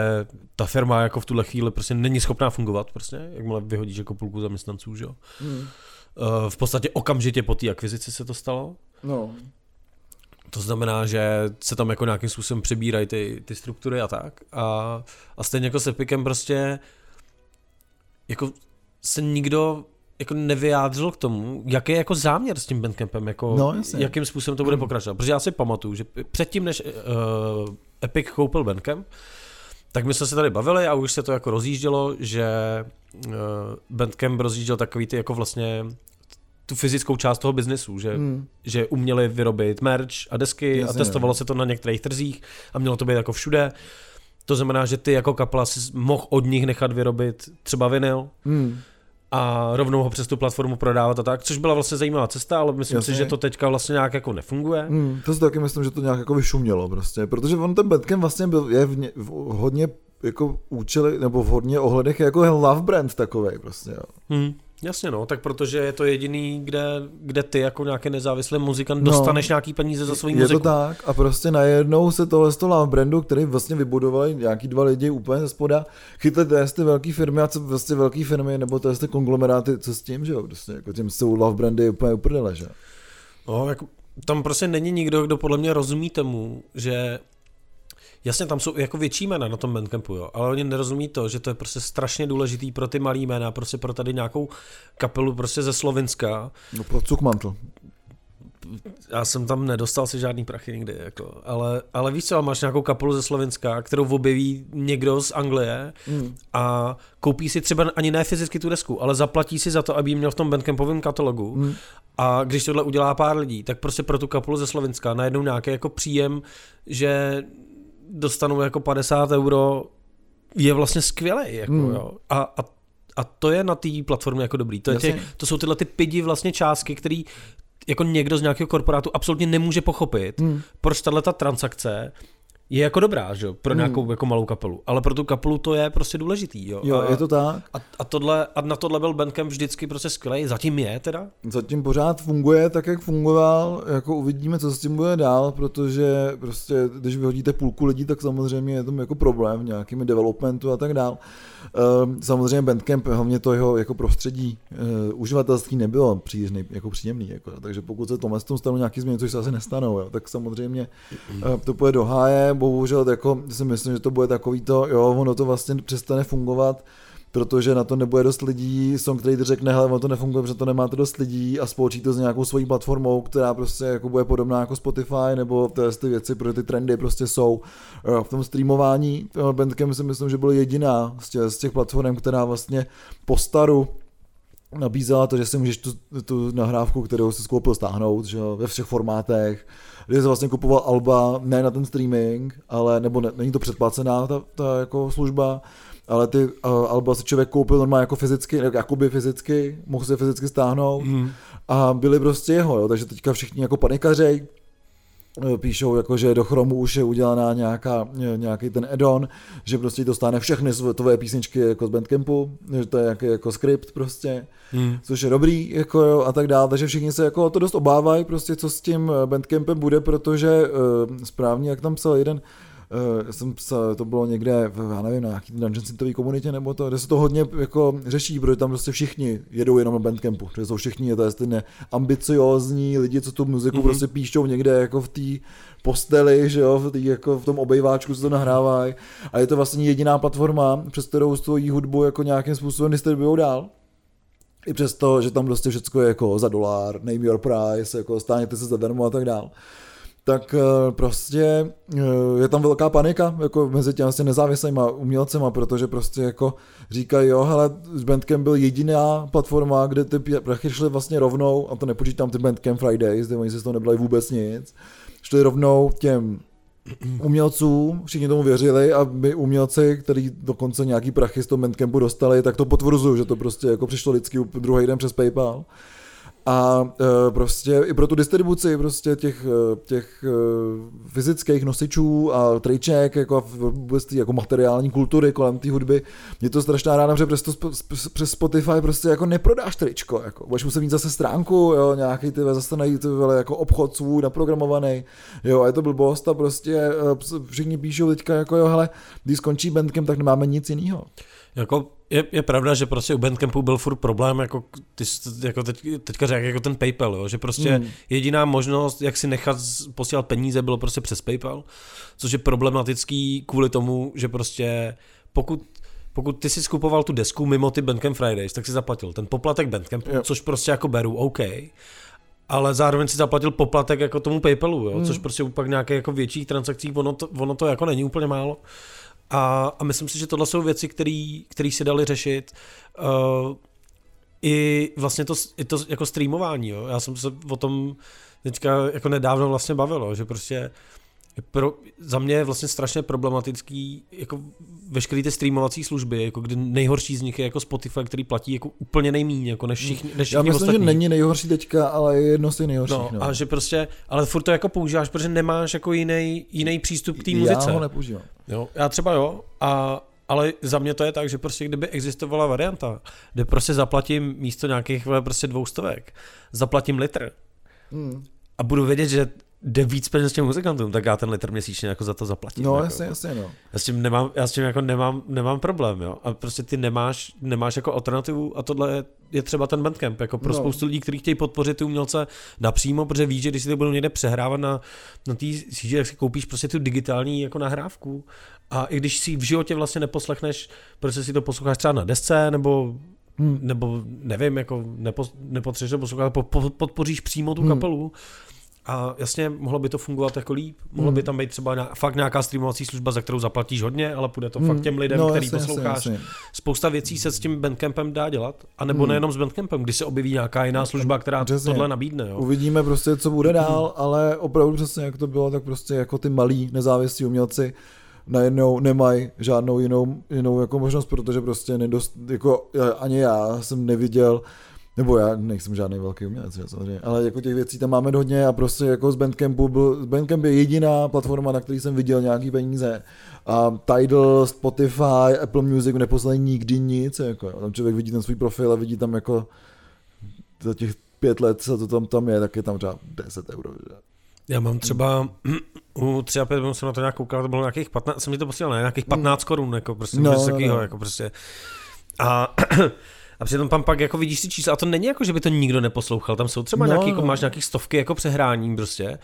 ta firma jako v tuhle chvíli prostě není schopná fungovat, prostě, jakmile vyhodíš jako půlku zaměstnanců, že jo. Hmm. Eh, v podstatě okamžitě po té akvizici se to stalo. No. To znamená, že se tam jako nějakým způsobem přebírají ty, ty struktury a tak. A, a stejně jako s Epicem prostě jako se nikdo jako nevyjádřil k tomu, jaký je jako záměr s tím Bandcampem, jako no, jakým způsobem to bude pokračovat. Protože já si pamatuju, že předtím, než uh, Epic koupil Bandcamp, tak my jsme se tady bavili a už se to jako rozjíždělo, že uh, Bandcamp rozjížděl takový ty jako vlastně tu fyzickou část toho biznesu, že, hmm. že uměli vyrobit merch a desky Jasně, a testovalo ne. se to na některých trzích a mělo to být jako všude. To znamená, že ty jako kapela si mohl od nich nechat vyrobit třeba vinyl, hmm. A rovnou ho přes tu platformu prodávat a tak, což byla vlastně zajímavá cesta, ale myslím Jasně. si, že to teďka vlastně nějak jako nefunguje. Hmm, to si taky myslím, že to nějak jako vyšumělo prostě, protože on ten Bandcamp vlastně byl, je v, ně, v hodně jako účely, nebo v hodně ohledech jako love brand takový prostě, jo. Hmm. Jasně no, tak protože je to jediný, kde, kde ty jako nějaký nezávislý muzikant no, dostaneš nějaký peníze za svou muziku. Je to tak a prostě najednou se tohle z toho love brandu, který vlastně vybudovali nějaký dva lidi úplně ze spoda, chytli ty, ty velké firmy a co vlastně velké firmy, nebo to ty konglomeráty, co s tím, že jo, prostě jako tím jsou love brandy úplně uprdele, že No, jako, tam prostě není nikdo, kdo podle mě rozumí tomu, že Jasně, tam jsou jako větší jména na tom Bandcampu, jo, ale oni nerozumí to, že to je prostě strašně důležitý pro ty malý jména, prostě pro tady nějakou kapelu prostě ze Slovenska. No pro Cukmantl. Já jsem tam nedostal si žádný prachy nikdy, jako, ale, ale víš co, máš nějakou kapelu ze Slovenska, kterou objeví někdo z Anglie mm. a koupí si třeba ani ne fyzicky tu desku, ale zaplatí si za to, aby ji měl v tom bandcampovém katalogu mm. a když tohle udělá pár lidí, tak prostě pro tu kapelu ze Slovenska najednou nějaký jako příjem, že dostanou jako 50 euro, je vlastně skvělý. Jako, hmm. jo. A, a, a to je na té platformě jako dobrý. To, je tě, to jsou tyhle ty pidi vlastně částky, které jako někdo z nějakého korporátu absolutně nemůže pochopit, hmm. proč tahle ta transakce je jako dobrá, že jo, pro hmm. nějakou hmm. jako malou kapelu, ale pro tu kapelu to je prostě důležitý, jo. Jo, a, je to tak. A, a, tohle, a na tohle byl Bandcamp vždycky prostě skvělý, zatím je teda? Zatím pořád funguje tak, jak fungoval, jako uvidíme, co s tím bude dál, protože prostě, když vyhodíte půlku lidí, tak samozřejmě je to jako problém v nějakým developmentu a tak dál. Ehm, samozřejmě Bandcamp, hlavně to jeho jako prostředí uh, uživatelství nebylo příliš nej, jako příjemný, jako, takže pokud se tomhle tom stanou nějaký změny, což se asi nestanou, jo, tak samozřejmě uh, to půjde do háje, bohužel jako si myslím, že to bude takový to, jo, ono to vlastně přestane fungovat, protože na to nebude dost lidí, Song Trader řekne, hele, ono to nefunguje, protože to nemáte dost lidí a spolčí to s nějakou svojí platformou, která prostě jako bude podobná jako Spotify, nebo ty, věci, protože ty trendy prostě jsou. V tom streamování Bandcamp si myslím, že byl jediná z těch, platform, která vlastně po staru nabízela to, že si můžeš tu, tu nahrávku, kterou si skoupil, stáhnout, že jo, ve všech formátech, kde jsi vlastně kupoval alba, ne na ten streaming, ale, nebo ne, není to předplacená ta, ta jako služba, ale ty uh, alba si člověk koupil normálně jako fyzicky, jakoby fyzicky, mohl se fyzicky stáhnout mm. a byly prostě jeho, jo, takže teďka všichni jako panikařej, eh, píšou, jako, že do Chromu už je udělaná nějaká, nějaký ten add-on, že prostě dostane všechny tvoje písničky jako z Bandcampu, že to je jako, jako skript prostě, hmm. což je dobrý jako jo, a tak dále, takže všichni se jako to dost obávají prostě, co s tím Bandcampem bude, protože správně, jak tam psal jeden uh, jsem psal, to bylo někde, já nevím, na nějaký Dungeon Syntové komunitě nebo to, kde se to hodně jako řeší, protože tam prostě všichni jedou jenom na Bandcampu, že jsou všichni, to je ty ambiciozní lidi, co tu muziku mm-hmm. prostě píšou někde jako v té posteli, že jo, v, tý, jako v tom obejváčku se to nahrávají a je to vlastně jediná platforma, přes kterou svoji hudbu jako nějakým způsobem distribuují dál. I přesto, že tam prostě všechno je jako za dolar, name your price, jako stáněte se zadarmo a tak dál tak eh, prostě eh, je tam velká panika jako mezi těmi vlastně nezávislými umělcema, protože prostě jako říkají, jo, hele, Bandcamp byl jediná platforma, kde ty prachy šly vlastně rovnou, a to nepočítám ty Bandcamp Fridays, kde oni si z toho nebyli vůbec nic, šli rovnou těm umělců, všichni tomu věřili a my umělci, kteří dokonce nějaký prachy z toho Bandcampu dostali, tak to potvrzují, že to prostě jako přišlo lidsky druhý den přes PayPal. A e, prostě i pro tu distribuci prostě těch, e, těch e, fyzických nosičů a triček, jako vůbec jako materiální kultury kolem té hudby, mě to strašná ráda, že přes, to, přes Spotify prostě jako neprodáš tričko, jako budeš muset mít zase stránku, jo, nějaký ty zase najít ty jako obchod svůj naprogramovaný, jo, a je to blbost a prostě všichni píšou teďka jako jo, hele, když skončí Bandcamp, tak nemáme nic jiného. Jako je, je pravda, že prostě u Bandcampu byl furt problém, jako, ty, jako teď, teďka řekl, jako ten PayPal, jo, že prostě hmm. jediná možnost, jak si nechat posílat peníze, bylo prostě přes PayPal, což je problematický kvůli tomu, že prostě pokud pokud ty si skupoval tu desku mimo ty Bandcamp Fridays, tak si zaplatil ten poplatek Bandcampu, jo. což prostě jako beru, OK, ale zároveň si zaplatil poplatek jako tomu PayPalu, jo, hmm. což prostě pak nějaké jako větších transakcích, ono to, ono to jako není úplně málo. A, a myslím si, že tohle jsou věci, které se daly řešit. Uh, I vlastně to, i to jako streamování. Jo. Já jsem se o tom teďka jako nedávno vlastně bavil, že prostě pro, za mě je vlastně strašně problematický jako veškeré ty streamovací služby, jako kdy nejhorší z nich je jako Spotify, který platí jako úplně nejmíň, jako než všichni, než všichni Já myslím, ostatní. že není nejhorší teďka, ale je jedno z těch nejhorších. No, No, a že prostě, ale furt to jako používáš, protože nemáš jako jiný, jiný přístup k té Já muzice. ho nepoužívám. Jo, já třeba jo, a, ale za mě to je tak, že prostě kdyby existovala varianta, kde prostě zaplatím místo nějakých prostě dvoustovek, zaplatím litr Hmm. a budu vědět, že jde víc peněz těm muzikantům, tak já ten litr měsíčně jako za to zaplatím. No, jako. jasně, jasně, no. Já s tím nemám, já s tím jako nemám, nemám problém, jo. A prostě ty nemáš, nemáš jako alternativu a tohle je, je třeba ten Bandcamp, jako pro No. spoustu lidí, kteří chtějí podpořit ty umělce napřímo, protože víš, že když si to budou někde přehrávat na, na té síti, tak si koupíš prostě tu digitální jako nahrávku a i když si v životě vlastně neposlechneš, protože si to posloucháš třeba na desce, nebo Hmm. nebo nevím, jako nepo, nepotřebuješ to poslouchat, po, po, podpoříš přímo tu Hmm. A jasně, mohlo by to fungovat jako líp. Mohlo Hmm. by tam být třeba nějak, fakt nějaká streamovací služba, za kterou zaplatíš hodně, ale půjde to Hmm. fakt těm lidem, no, který jasně, jasně, posloucháš. jasně. Spousta věcí se s tím Bandcampem dá dělat, a nebo Hmm. nejenom s Bandcampem, když se objeví nějaká jiná služba, která Přesně. tohle nabídne. Jo. Uvidíme prostě, co bude dál, ale opravdu přesně jak to bylo, tak prostě jako ty malí nezávislí umělci najednou nemají žádnou jinou, jinou jako možnost, protože prostě nedost, jako já- ani já jsem neviděl, nebo já nejsem žádný velký umělec, samozřejmě, ale jako těch věcí tam máme hodně a prostě jako z Bandcampu byl, Bandcamp je jediná platforma, na který jsem viděl nějaký peníze a Tidal, Spotify, Apple Music neposlali nikdy nic, jako, tam člověk vidí ten svůj profil a vidí tam jako za těch pět let, co to tam, tam je, tak je tam třeba 10 euro. Že? Já mám třeba u 3 a 5 jsem na to nějak koukal, to bylo nějakých 15, jsem mi to posílal, ne, nějakých 15 korun, jako prostě, No, no, no, takového, no. jako prostě. A, a přitom tam pak jako vidíš si čísla, a to není jako, že by to nikdo neposlouchal, tam jsou třeba No, nějaký, jako no. máš nějakých stovky jako přehrání prostě,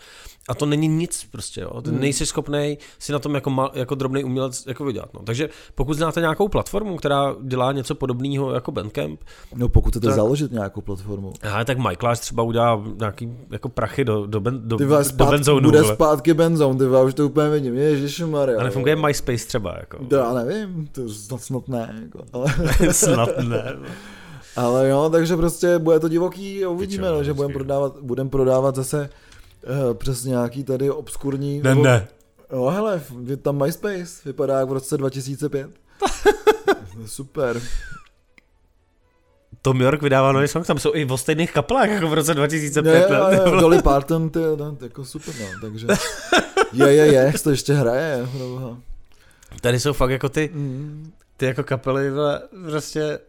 a to není nic prostě, jo. Ty Hmm. nejsi schopný si na tom jako, mal, jako drobný umělec jako vydělat, no. Takže pokud znáte nějakou platformu, která dělá něco podobného jako Bandcamp, No pokud chcete Tak. založit nějakou platformu. a tak Michaelář třeba udělá nějaký jako prachy do, do, ben, do, Ty vole, do zpátky, benzónu, bude vole. zpátky benzón, ty vole, už to úplně vidím, ježišmarja. A nefunguje MySpace třeba, jako. To já nevím, to snad, snad ne, jako, ale, Snad ne. ale jo, takže prostě bude to divoký a uvidíme, no, že budeme prodávat, budem prodávat zase přes nějaký tady obskurní, Ne, nebo, ne. jo hele, je tam MySpace, vypadá jak v roce 2005. Super. Tom York vydává nový song, tam jsou i v stejných kapelách, jako v roce 2005. Ne, ne? ne, ne, Dolly Parton, ty, no, to jako super, no, takže je, je, je, to ještě hraje, proboha. Tady jsou fakt jako ty, Mm. ty jako kapely, vole, prostě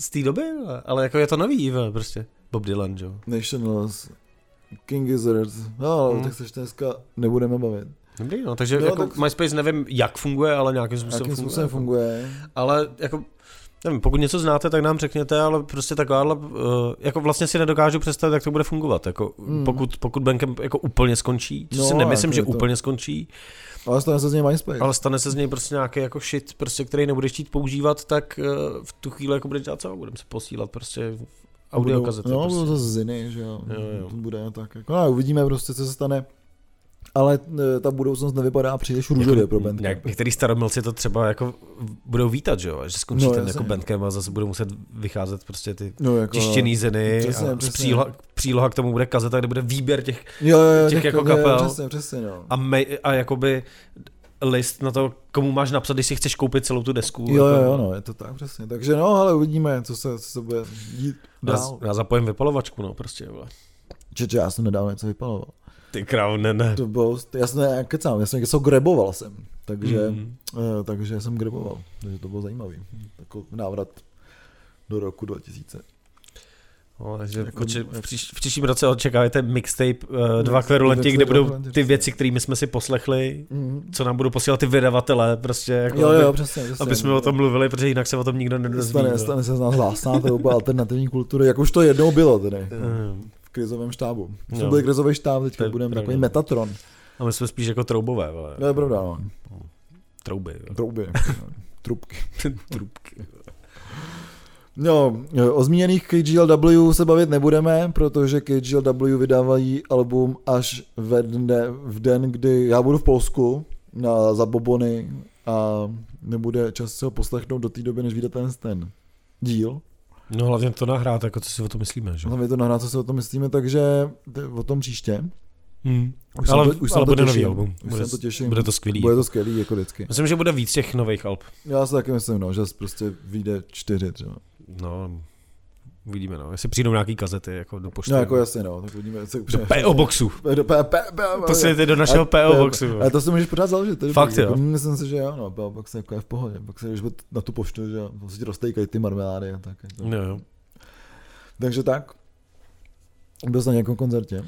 z té doby, vole, ale jako je to nový, vole, prostě. Bob Dylan, jo. Nationals, King Gizzard, no, Hmm. hmm. tak se dneska nebudeme bavit. Dobrý, no, takže No, jako tak- MySpace nevím, jak funguje, ale nějakým způsobem Jakým funguje. způsobem funguje? Ale jako, nevím, pokud něco znáte, tak nám řekněte, ale prostě takováhle, uh, jako vlastně si nedokážu představit, jak to bude fungovat. Jako, Hmm. pokud, pokud Bandcamp jako úplně skončí, což No, si nemyslím, jako že to- úplně skončí, Ale stane se z něj MySpace. ale stane se z něj prostě nějaký jako shit, prostě, který nebudeš chtít používat, tak uh, v tu chvíli jako budeš dělat co? Budeme se posílat prostě audio Budou- kazety. No, prostě. budou zase ziny, že jo. Jo, jo. To bude tak. Jako, no, uvidíme prostě, co se stane. Ale e, ta budoucnost nevypadá příliš růžově pro Bandcamp. Nějak, některý staromilci to třeba jako budou vítat, že jo, že skončí No, ten jako bandcamp a zase budou muset vycházet prostě ty No, jako, tištěný ziny přesně, a přesně. Příloha, příloha k tomu bude kazeta, kde bude výběr těch jo, jo, jo, těch jako jo, kapel. Přesně, přesně, no. a, mej, a jakoby list na to, komu máš napsat, když si chceš koupit celou tu desku. Jo, jako, jo, jo, no, je to tak přesně. Takže no, ale uvidíme, co se, co se bude dít Já, dál. já zapojím vypalovačku, no prostě, vole. Čeče, já jsem nedávno něco vypaloval. Ty krávo, ne, ne. To bylo, já jsem ne, kecám, já jsem něco greboval jsem, takže. Mm. uh, takže jsem greboval, takže to bylo zajímavý. Takový návrat do roku 2000. No, takže Jako- jako, v, příš, v příštím roce očekávajte mixtape uh, dva kverulenti, kde budou ty věci, které jsme si poslechli, Mm. co nám budou posílat ty vydavatelé, prostě jako Jo, aby, jo, přesně, přesně. aby jsme o tom mluvili, protože jinak se o tom nikdo nedozví. Stane, no. stane se z nás hlásná trouba alternativní kultury, jak už to jednou bylo tedy Mm. v krizovém štábu. My jsme Jo. byli krizový štáb, To teďka je budeme takový Metatron. A my jsme spíš jako troubové, vole. To je pravda, no. Trouby. jo. Trouby. Trubky. Trubky. No, o zmíněných KGLW se bavit nebudeme, protože KGLW vydávají album až ve dne, v den, kdy já budu v Polsku na Zabobony a nebude čas se ho poslechnout do té doby, než vyjde ten, ten díl. No hlavně to nahrát, jako co si o to myslíme, že? My to nahrát, co si o tom myslíme, takže to o tom příště. Hmm. Už Ale, to, už ale to bude těším. nový album. Už Bude, to těším. bude to skvělý. Bude to skvělý, jako vždycky. Myslím, že bude víc těch nových alb. Já si taky myslím, no, že prostě vyjde čtyři třeba. No, uvidíme, no. Jestli přijdou nějaký kazety, jako do pošty. No jako jasně, no, tak uvidíme. Co, Do PO Boxu. Do P, P, P, Posílejte do našeho PO Boxu. Ale to si můžeš pořád založit. To Fakt, jo? Jako, myslím si, že jo, no, PO Box jako je v pohodě. Pak se když na tu poštu, že jo, ti roztejkají ty marmelády a tak. Jako. Jo, jo. Takže tak. Byl jsi na nějakém koncertě?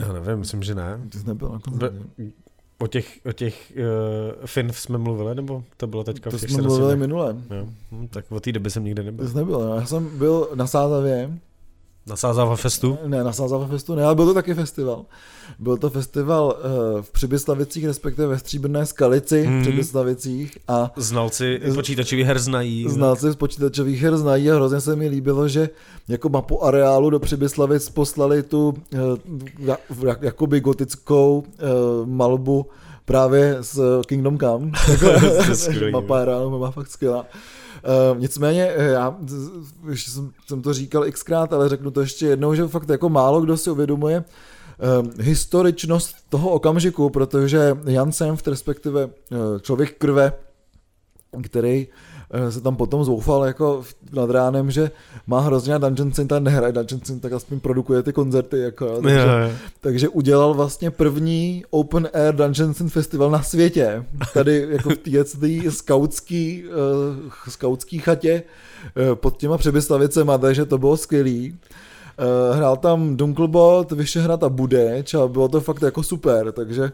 Já nevím, myslím, že ne. Ty jsi nebyl na koncertě. O těch, o těch uh, Finv jsme mluvili, nebo to bylo teďka To v těch jsme mluvili minule. Jo, hm, tak od té doby jsem nikde nebyl. jsi nebyl, no. já jsem byl na Sázavě, Na Sázava Festu? ne na Sázava festu, ne, ale byl to taky festival. Byl to festival uh, v Přibyslavicích, respektive ve Stříbrné skalici v Přibyslavicích a Znalci počítačových her znají. Znalci z počítačových her znají a hrozně se mi líbilo, že jako mapu areálu do Přibyslavic poslali tu ja- jak- jakoby gotickou eh, malbu právě z Kingdom Come. Mapa areálu má fakt skvělá. Uh, nicméně, eh, já už jsem, jsem to říkal xkrát, ale řeknu to ještě jednou, že fakt jako málo kdo si uvědomuje uh, historičnost toho okamžiku, protože Jan Senft, respektive uh, člověk krve, který eh, se tam potom zoufal jako nad ránem, že má hrozně rád Dungeon Synth a nehraje Dungeon Synth, tak aspoň produkuje ty koncerty. Jako, jo, takže, Jo, jo. takže udělal vlastně první Open Air Dungeon Synth Festival na světě. Tady jako v této skautský, uh, skautský chatě uh, pod těma přebyslavicema, takže to bylo skvělý. Uh, hrál tam Dunklebot, Vyšehrad a Budeč a bylo to fakt jako super, takže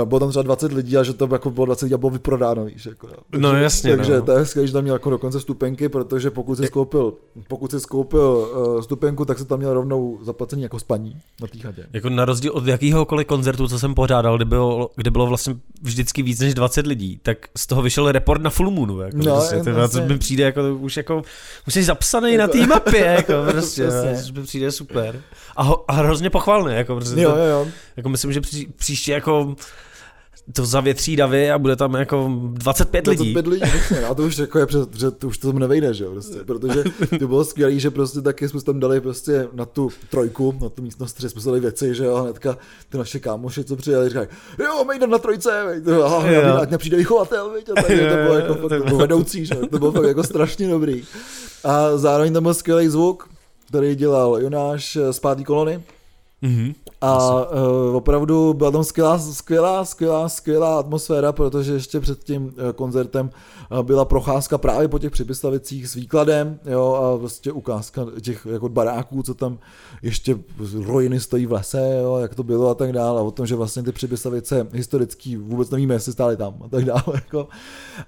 uh, bylo tam třeba 20 lidí a že to jako bylo 20 lidí a bylo vyprodáno, víš. Jako, jo. No jasně, Takže no. to je skvělé, že tam měl jako dokonce stupenky, protože pokud si skoupil, pokud si skoupil uh, stupenku, tak se tam měl rovnou zaplacení jako spaní na té chatě. Jako na rozdíl od jakýhokoliv koncertu, co jsem pořádal, kde bylo, kde bylo vlastně vždycky víc než 20 lidí, tak z toho vyšel report na Full Moonu. Jako No, no, prostě, to, to mi přijde jako, už jako, už jsi zapsaný Jako- na té mapě, jako prostě. Přijde super. A, ho, a hrozně pochvalný, jako prostě, Jo, to, jo, jo. jako myslím, že pří, příště jako to zavětří davy a bude tam jako 25 lidí. 25 lidí, no, a to už jako je, před, to už to tam nevejde, že jo, prostě, protože to bylo skvělé, že prostě taky jsme tam dali prostě na tu trojku, na tu místnost, že jsme dali věci, že jo, hnedka ty naše kámoši, co přijeli, říkají, jo, Mejdan na trojce, veď, a, Jo. ať nepřijde vychovatel, veď, a tak, to bylo jako fakt, nebo vedoucí, že jo, to bylo fakt jako strašně dobrý. A zároveň tam byl skvělý zvuk, který dělal Jonáš z pátý kolony, Mhm. A uh, opravdu byla tam skvělá, skvělá, skvělá, skvělá atmosféra, protože ještě před tím uh, koncertem uh, byla procházka právě po těch Přibyslavicích s výkladem, jo, a prostě ukázka těch jako baráků, co tam ještě ruiny stojí v lese, jo, jak to bylo a tak dále, a o tom, že vlastně ty Přibyslavice historický vůbec nevíme, jestli stály tam a tak dále, jako.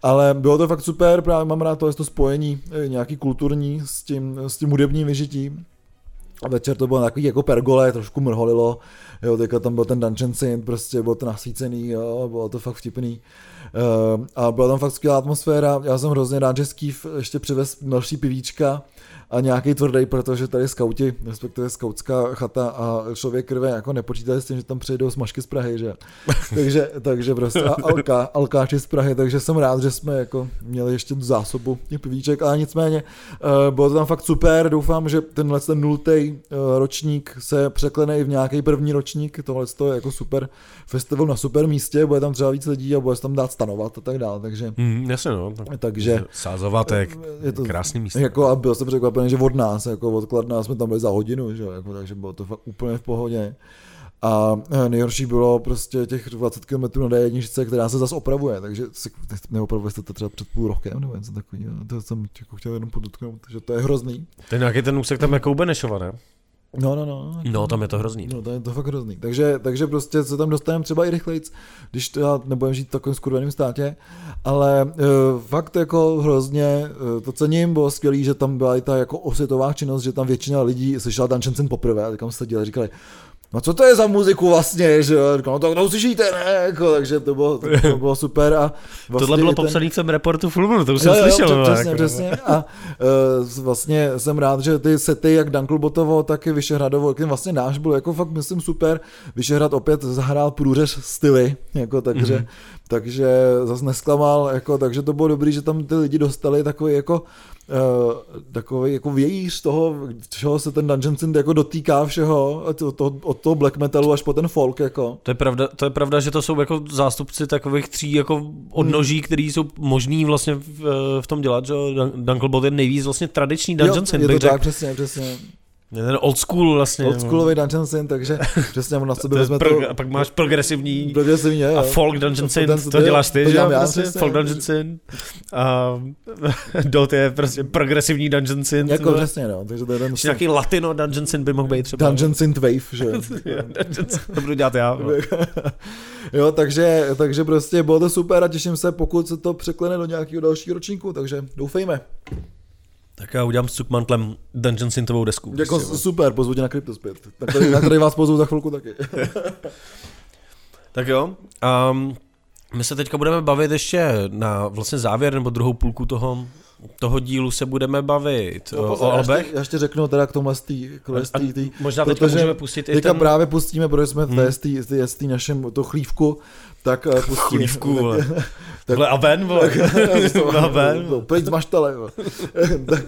Ale bylo to fakt super, právě mám rád to, to spojení eh, nějaký kulturní s tím, s tím hudebním vyžitím. A večer to bylo takový jako pergole, trošku mrholilo, jo, teďka tam byl ten Dungeon Synth, prostě bylo to nasvícený, jo, bylo to fakt vtipný. Uh, a byla tam fakt skvělá atmosféra, já jsem hrozně rád, že Skýv ještě přivez další pivíčka a nějaký tvrdý, protože tady skauti, respektive skautská chata a člověk krve jako nepočítali s tím, že tam přijedou smažky z Prahy, že? takže, takže prostě a alka, alkáči z Prahy, takže jsem rád, že jsme jako měli ještě tu zásobu těch pivíček, ale nicméně uh, bylo to tam fakt super, doufám, že tenhle ten nultý uh, ročník se překlene i v nějaký první ročník, tohle je jako super festival na super místě, bude tam třeba víc lidí a bude se tam dát stanovat a tak dále, takže Mhm, jasně no. Tak, takže Sázovatek, je to krásný místo. jako a byl jsem překvapený, že od nás, jako od Kladna jsme tam byli za hodinu, že jako, takže bylo to fakt úplně v pohodě. A eh, nejhorší bylo prostě těch 20 km na D1, která se zase opravuje, takže si neopravuje se to třeba před půl rokem nebo něco takového. To jsem jako chtěl jenom podotknout, že to je hrozný. Je nějaký ten úsek tam jako u Benešova, ne? No, no, no. No, tam je to hrozný. No, to je to fakt hrozný. Takže, takže prostě se tam dostaneme třeba i rychlejc, když to já nebudem žít v takovém skurveném státě, ale uh, fakt jako hrozně uh, to cením, bylo skvělý, že tam byla i ta jako osvětová činnost, že tam většina lidí slyšela Dungeon Synth poprvé a tam seděli a říkali, no co to je za muziku vlastně, že jo, no to, uslyšíte, ne, jako, takže to bylo, to, to bylo super a vlastně Tohle bylo ten- popsané v tom reportu Full Moon, to už jsem Jo, jo, slyšel. no, přesně, jako. přesně. A uh, vlastně jsem rád, že ty sety, jak Danklebotovo, tak i Vyšehradovo, jak ten vlastně náš byl jako fakt, myslím, super. Vyšehrad opět zahrál průřez styly, jako takže, Mhm. mm-hmm. Takže zase nesklamal, jako, takže to bylo dobrý, že tam ty lidi dostali takový jako uh, takový jako vějíř toho, čeho se ten Dungeon Synth jako dotýká všeho, to, to, od toho black metalu až po ten folk, jako. To je pravda, to je pravda že to jsou jako zástupci takových tří jako odnoží, hmm. který jsou možný vlastně v, v tom dělat, že Dunklebot je nejvíc vlastně tradiční Dungeon Synth, je to tak, řek. přesně, přesně. Ten old school vlastně. Old schoolový Dungeon Synth, takže přesně on na sebe vezme pro, to... A pak máš progresivní, progresivní a folk Dungeon Synth, to, to děláš ty, to dělám já, prostě, folk Dungeon Synth. A Dot je prostě progresivní Dungeon Synth. Jako přesně, no. Takže to je ten nějaký latino Dungeon Synth by mohl být třeba. Dungeon Synth Wave, že? to budu dělat já. No. jo, takže, takže prostě bylo to super a těším se, pokud se to překlene do nějakého dalšího ročníku, takže doufejme. Tak já udělám s Cukmantlem Dungeon Synthovou desku. Jako prostě, super, pozvu tě na Cryptospět. Na který, na který vás pozvu za chvilku taky. tak jo. Um, my se teďka budeme bavit ještě na vlastně závěr nebo druhou půlku toho, toho dílu se budeme bavit no, o, o albech. Já ještě, řeknu teda k tomu z tý, tý, tý, Možná teďka můžeme pustit i ten... právě pustíme, protože jsme hmm. v té, té našem to chlívku, tak uh, pustíme. Chlívku, vole. tak, vole, a ven, vole. a ven. Pojď z maštale, tak,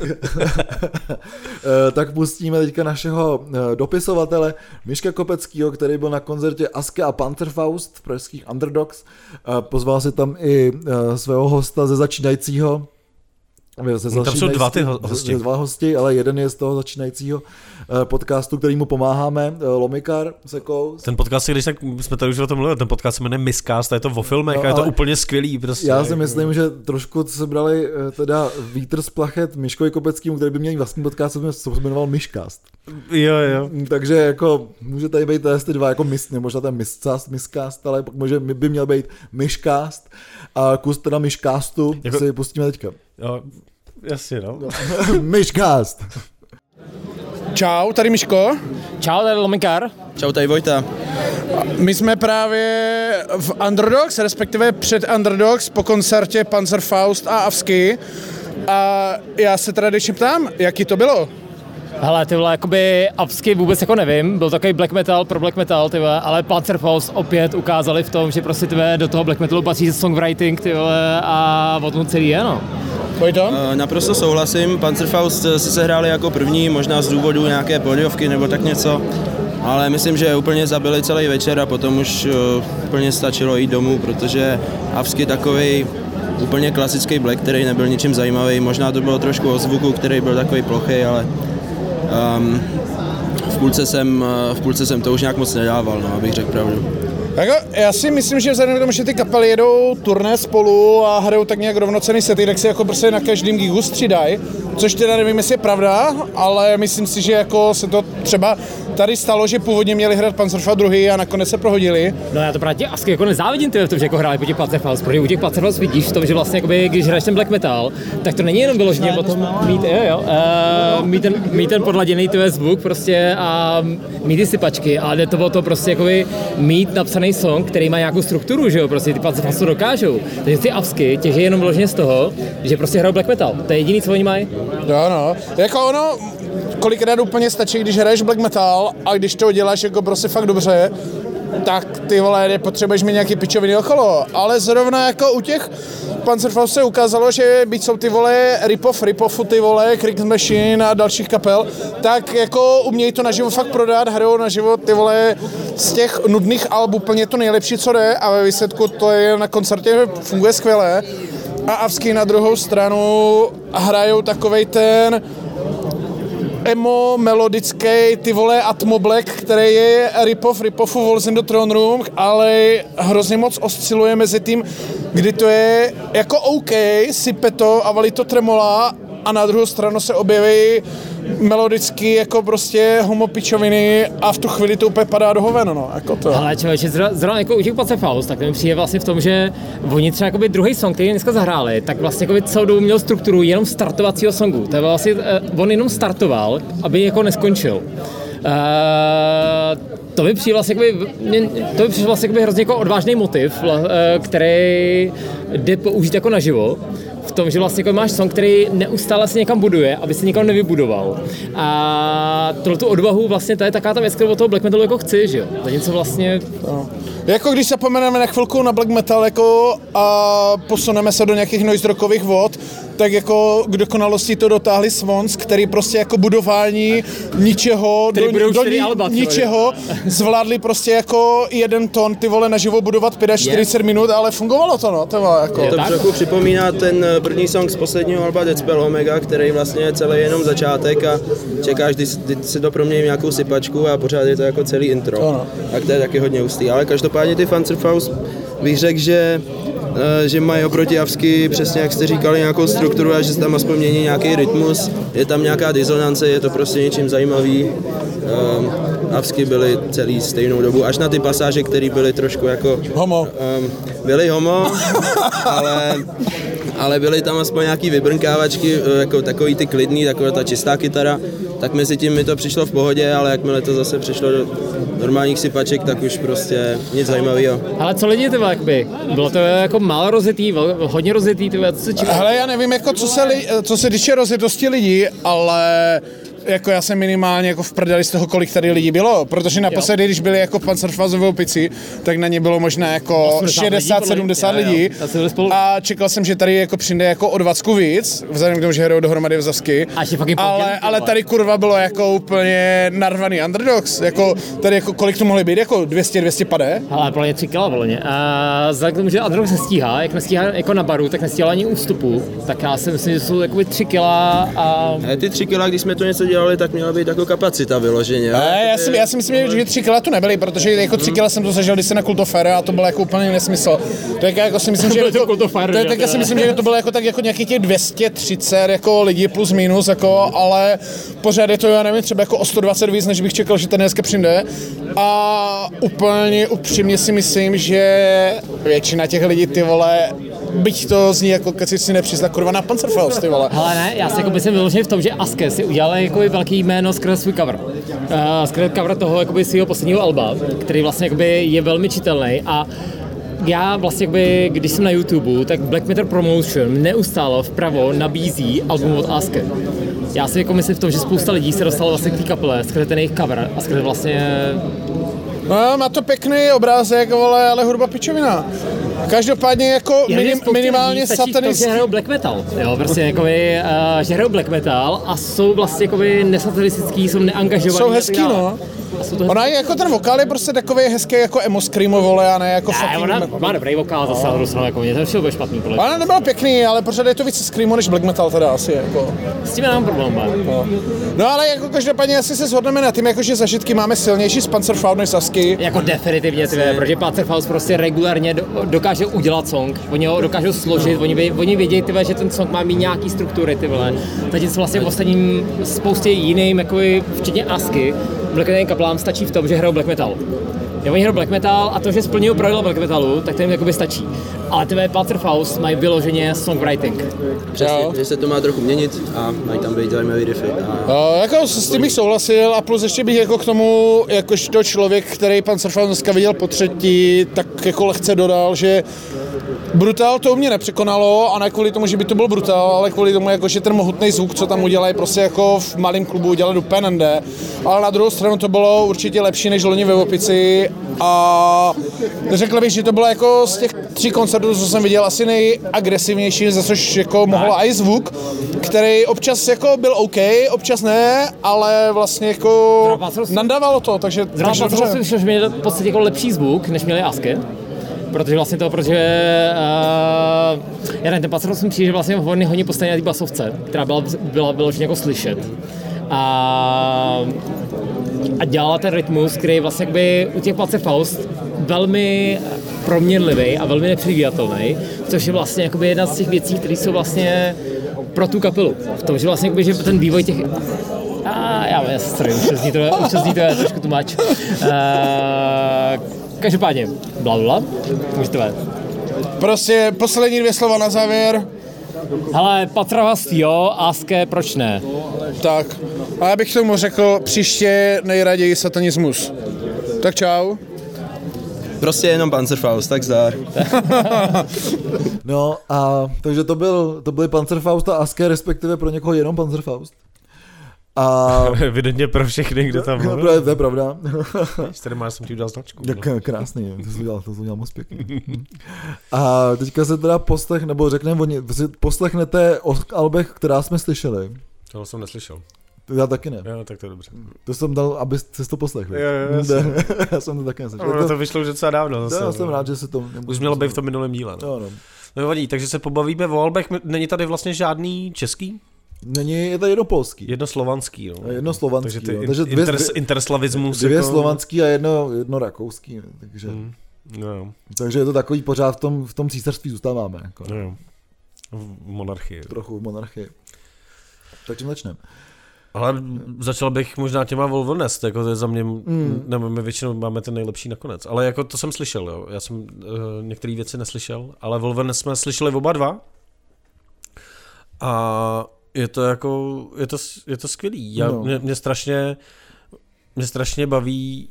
tak pustíme teďka našeho dopisovatele Miška Kopeckýho, který byl na koncertě Aske a Pantherfaust v pražských Underdogs. Pozval si tam i svého hosta ze začínajícího ze Tam jsou dva ty hosti. Dva hosti, ale jeden je z toho začínajícího eh, podcastu, který mu pomáháme, eh, Lomikar Sekou. Ten podcast, když tak, jsme tady už o tom mluvili, ten podcast se jmenuje Miscast, je to o filmech no, a je to úplně skvělý. Prostě. Já si myslím, že trošku se brali eh, teda vítr z plachet Miškovi Kopeckým, který by měl vlastní podcast, co se jmenoval Myšcast. Jo, jo. Mm, takže jako může tady být ty dva jako mis, možná ten miscast, miscast, ale může, by měl být Myšcast a kus teda Myšcastu jako... si pustíme teďka. Jo, jasně no. Myšcast. Čau, tady Miško. Čau, tady Lomikar. Čau, tady Vojta. My jsme právě v Underdogs, respektive před Underdogs po koncertě Panzerfaust a Avsky. A já se tradičně ptám, jaký to bylo? Hele, ty vole, jakoby Avsky vůbec jako nevím, byl takový black metal pro black metal, ty vole, ale Panzerfaust opět ukázali v tom, že prostě vole, do toho black metalu patří songwriting, ty vole, a o tom celý je, no. Pojďo? Uh, naprosto souhlasím, Panzerfaust si se hráli jako první, možná z důvodu nějaké podiovky nebo tak něco, ale myslím, že úplně zabili celý večer a potom už uh, úplně stačilo jít domů, protože Avsky takový úplně klasický black, který nebyl ničím zajímavý, možná to bylo trošku o zvuku, který byl takový plochý, ale um, v, půlce jsem, eh, v půlce jsem to už nějak moc nedával, no, abych řekl pravdu. Jako, já si myslím, že vzhledem k tomu, že ty kapely jedou turné spolu a hrajou tak nějak rovnocený sety, tak si jako prostě na každém gigu střídají, což teda nevím, jestli je pravda, ale myslím si, že jako se to třeba tady stalo, že původně měli hrát Panzerfaust druhý a nakonec se prohodili. No já to právě asi jako nezávidím ty, že jako hráli po těch Panzerfaust, protože u těch Panzerfaust vidíš v tom, že vlastně jakoby, když hraješ ten black metal, tak to není jenom vyloženě o tom mít, jo, jo, uh, mít, ten, mít ten podladěný tvůj zvuk prostě a mít ty sypačky, ale jde to o to prostě jakoby mít napsaný song, který má nějakou strukturu, že jo, prostě ty Panzerfaust to dokážou. Takže ty avsky těží jenom vyloženě z toho, že prostě hrajou black metal. To je jediný, co oni mají. Jo, no. Jako ono, kolikrát úplně stačí, když hraješ black metal a když to děláš jako prostě fakt dobře, tak ty vole, nepotřebuješ mít nějaký pičoviny okolo. Ale zrovna jako u těch Panzerfaust se ukázalo, že byť jsou ty vole rip-off, rip-offu ty vole, Krieg Machine a dalších kapel, tak jako umějí to naživo fakt prodat, hrajou naživo ty vole z těch nudných alb úplně to nejlepší, co jde a ve výsledku to je na koncertě funguje skvěle. A Avsky na druhou stranu hrajou takovej ten emo, melodický, ty vole Atmo Black, který je rip-off, rip-offu Walls in the Throne Room, ale hrozně moc osciluje mezi tím, kdy to je jako OK, sype to a valí to tremola a na druhou stranu se objeví melodicky jako prostě homopičoviny a v tu chvíli to úplně padá do hoveno, no, jako to. Ale člověče, zrovna jako u těch Faust, tak mi přijde vlastně v tom, že oni třeba jakoby druhý song, který dneska zahráli, tak vlastně jako celou dobu měl strukturu jenom startovacího songu. To je vlastně, uh, on jenom startoval, aby jako neskončil. Uh, to mi přijde vlastně, jakoby, to mi přijde vlastně jakoby hrozně jako odvážný motiv, uh, který jde použít jako naživo tom, že vlastně jako máš song, který neustále se někam buduje, aby se někam nevybudoval. A tu odvahu vlastně to je taková ta věc, kterou od toho black metalu jako chci, že jo. To něco vlastně... No. Jako když se pomeneme na chvilku na black metal jako a posuneme se do nějakých noise rockových vod, tak jako k dokonalosti to dotáhli Swans, který prostě jako budování ničeho, do, do ni, alba, ničeho zvládli prostě jako jeden ton ty vole naživo budovat 45 minut, ale fungovalo to no, to bylo jako. To tak? trochu připomíná ten eh, první song z posledního alba Deadspell Omega, který vlastně je celý jenom začátek a čekáš, kdy, kdy si to promění nějakou sypačku a pořád je to jako celý intro. Ano. Tak to je taky hodně hustý. Ale každopádně ty Fancerfaust bych řekl, že eh, že mají oproti Avsky, přesně jak jste říkali, nějakou strukturu a že se tam aspoň mění nějaký rytmus, je tam nějaká disonance, je to prostě něčím zajímavý. Um, Avsky byly celý stejnou dobu, až na ty pasáže, které byly trošku jako... Homo. Um, byly homo, ale, ale byly tam aspoň nějaký vybrnkávačky, eh, jako takový ty klidný, taková ta čistá kytara, tak mezi tím mi to přišlo v pohodě, ale jakmile to zase přišlo do normálních sypaček, tak už prostě nic zajímavého. Ale co lidi, ty jakoby? Bylo to jako málo rozjetý, vel- hodně rozjetý, ty co se? Hele, já nevím, jako co se, li, co se týče rozjetosti lidí, ale jako já jsem minimálně jako v prdeli z toho, kolik tady lidí bylo, protože naposledy, když byli jako Panzerfaust v Opici, tak na ně bylo možná jako 80 lidí, 60-70 podle mě. lidí. Spolu- a čekal jsem, že tady jako přijde jako o 20 víc, vzhledem k tomu, že hrajou dohromady v fucking ale, ale tady kurva bylo jako úplně narvaný underdogs, jako tady jako kolik to mohly být, jako 200-200 pade? Ale mě 3 kila, mě. A vzhledem k tomu, že Androx nestíhá, jak nestíhá jako na baru, tak nestíhá ani ústupu, tak já si myslím, že jsou jakoby 3 kila a A ty tři kila, když jsme to něco dělali, tak měla být jako kapacita vyloženě. Ne, já si, já si myslím, že tři kila tu nebyly, protože jako tři kila jsem to zažil, když jsem na Kultofere a to bylo jako úplně nesmysl. To je jako si myslím, že to to, to, je- tak já si myslím, že to bylo jako tak jako nějakých těch 230 jako lidí plus minus, jako, ale pořád je to, já nevím, třeba jako o 120 víc, než bych čekal, že ten dneska přijde. A úplně upřímně si myslím, že většina těch lidí, ty vole, byť to zní jako keci si nepřizna kurva na Panzerfaust, ty vole. Hele ne, já si jako myslím vyloženě v tom, že Aske si udělala jakoby velký jméno skrze svůj cover. Uh, skrze cover toho jakoby svého posledního alba, který vlastně jakoby je velmi čitelný a já vlastně, jakoby, když jsem na YouTube, tak Black Matter Promotion neustále vpravo nabízí album od Aske. Já si jako myslím v tom, že spousta lidí se dostalo vlastně k té kapele skrze ten jejich cover a skrze vlastně No, má to pěkný obrázek, vole, ale hudba pičovina. Každopádně jako minim, minimálně satanist. že hrajou black metal, jo, prostě jakoby, uh, že hrajou black metal a jsou vlastně jakoby nesatanistický, jsou neangažovaný. Jsou hezký, no. Ona je jako ten vokál je prostě takový hezký jako emo screamo, vole, a ne jako Ne, fucking... ona má dobrý vokál zase druhou stranu, jako mě to všechno špatný, podle mě. Ale nebyl pěkný, ale pořád je to víc screamo než black metal teda asi, jako. S tím nemám problém? No. no ale jako každopádně asi se shodneme na tím, jako že zažitky máme silnější z Panzerfaust než Sasky. Jako definitivně, ty, protože Panzerfaust prostě regulárně do, dokáže udělat song, oni ho dokážou složit, oni, vě, oni vědí, ty, vole, že ten song má mít nějaký struktury, ty vole. Zatímco vlastně v ostatním spoustě jiným, jako včetně Asky, black kaplám stačí v tom, že hrajou black metal. Jo, oni hrajou black metal a to, že splňují pravidla black metalu, tak to jim jakoby stačí. Ale ty Panzerfaust mají vyloženě songwriting. Přesně, že se to má trochu měnit a mají tam být zajímavý riffy. A Uh, jako s tím bych souhlasil a plus ještě bych jako k tomu, jakožto člověk, který pan Surfaus dneska viděl po třetí, tak jako lehce dodal, že Brutal to u mě nepřekonalo a ne kvůli tomu, že by to byl Brutal, ale kvůli tomu, jako, že ten mohutný zvuk, co tam udělají, prostě jako v malém klubu udělali úplně nende. Ale na druhou stranu to bylo určitě lepší než loni ve Opici a řekl bych, že to bylo jako z těch tří koncertů, co jsem viděl, asi nejagresivnější, za což jako mohl i zvuk, který občas jako byl OK, občas ne, ale vlastně jako nandávalo to, takže, Zrovna jsem slyšel, že měli v podstatě jako lepší zvuk, než měli Aske. Protože vlastně to, protože uh, já nevím, ten Panzer mi přijde, že vlastně hodně, hodně postavený na té basovce, která byla, byla vyloženě jako slyšet. A, a dělala ten rytmus, který vlastně jakby u těch Panzer Faust velmi proměnlivý a velmi nepředvídatelný, což je vlastně jakoby jedna z těch věcí, které jsou vlastně pro tu kapelu. V tom, že vlastně jakoby, že ten vývoj těch a já vím, sorry, už to zní to, už zní to je trošku much. Uh, každopádně, bla, bla, můžete vést. Prostě poslední dvě slova na závěr. Hele, Patravast jo, Aske, proč ne? Tak, a já bych tomu řekl příště nejraději satanismus. Tak čau. prostě jenom Panzerfaust, tak zdar. No a takže to byl, to byly Panzerfaust a Aske, respektive pro někoho jenom Panzerfaust. A Evidentně pro všechny, kdo tam to mluvil. je, to je pravda. Tady máš, jsem ti udělal značku. Jak krásný, to jsi udělal, to jsi udělal moc pěkně. A teďka se teda poslech, nebo řekneme, poslechnete o albech, která jsme slyšeli. Tohle jsem neslyšel. To já taky ne. Jo, tak to je dobře. To jsem dal, aby jsi to poslechli. Jo, jo, jasně. Ne, já jsem to taky neslyšel. Ono to vyšlo už docela dávno. to, Zase, já jsem no. rád, že se to... Už mělo být v tom minulém díle. No. Jo, no. no vadí, takže se pobavíme o albech. Není tady vlastně žádný český? Není, je to jedno polský. Jedno slovanský. No. A jedno slovanský. Takže ty jo. Takže dvě, inter, dvě, interslavismus. dvě jako... slovanský a jedno, jedno rakouský. Takže, Mm, no, jo, takže je to takový pořád v tom, v tom císařství zůstáváme. Jako, no, jo. V monarchii. trochu v monarchii. Tak čím začneme? Ale začal bych možná těma Volvonest, jako to je za mě, Mm. nebo my většinou máme ten nejlepší nakonec. Ale jako to jsem slyšel, jo. Já jsem uh, některé věci neslyšel, ale Volvonest jsme slyšeli oba dva. A je to jako, je to, je to skvělý. Já, No. mě, mě, strašně, mě strašně baví,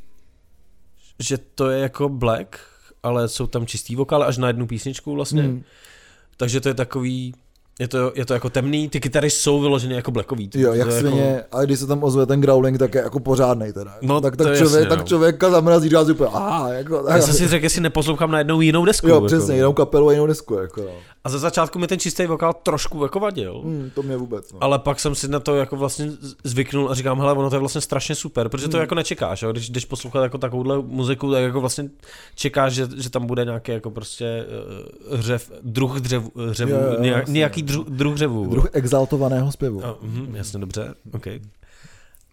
že to je jako Black, ale jsou tam čistý vokály až na jednu písničku vlastně. Mm. Takže to je takový, je to, je to jako temný, ty kytary jsou vyložené jako blackový. Jo, jak to je svině, Jako, a když se tam ozve ten growling, tak je jako pořádnej teda. No, tak, tak, člověk, jasně, tak no. člověka zamrazí, si úplně, aha, jako, já jsem si řekl, jestli neposlouchám na jednou jinou desku. jo, jako. přesně, jinou kapelu a jinou desku, jako, no. A ze začátku mi ten čistý vokál trošku jako vadil. Hmm, to mě vůbec, no. Ale pak jsem si na to jako vlastně zvyknul a říkám, hele, ono to je vlastně strašně super, protože to Hmm. jako nečekáš, jo? když jdeš poslouchat jako takovouhle muziku, tak jako vlastně čekáš, že, že tam bude nějaký jako prostě uh, hřev, druh dřevu, hřevu, Jo, jo, nějak, jasně. nějaký druh, druh dřevu. Druh exaltovaného zpěvu. A, mhm, jasně, dobře, OK.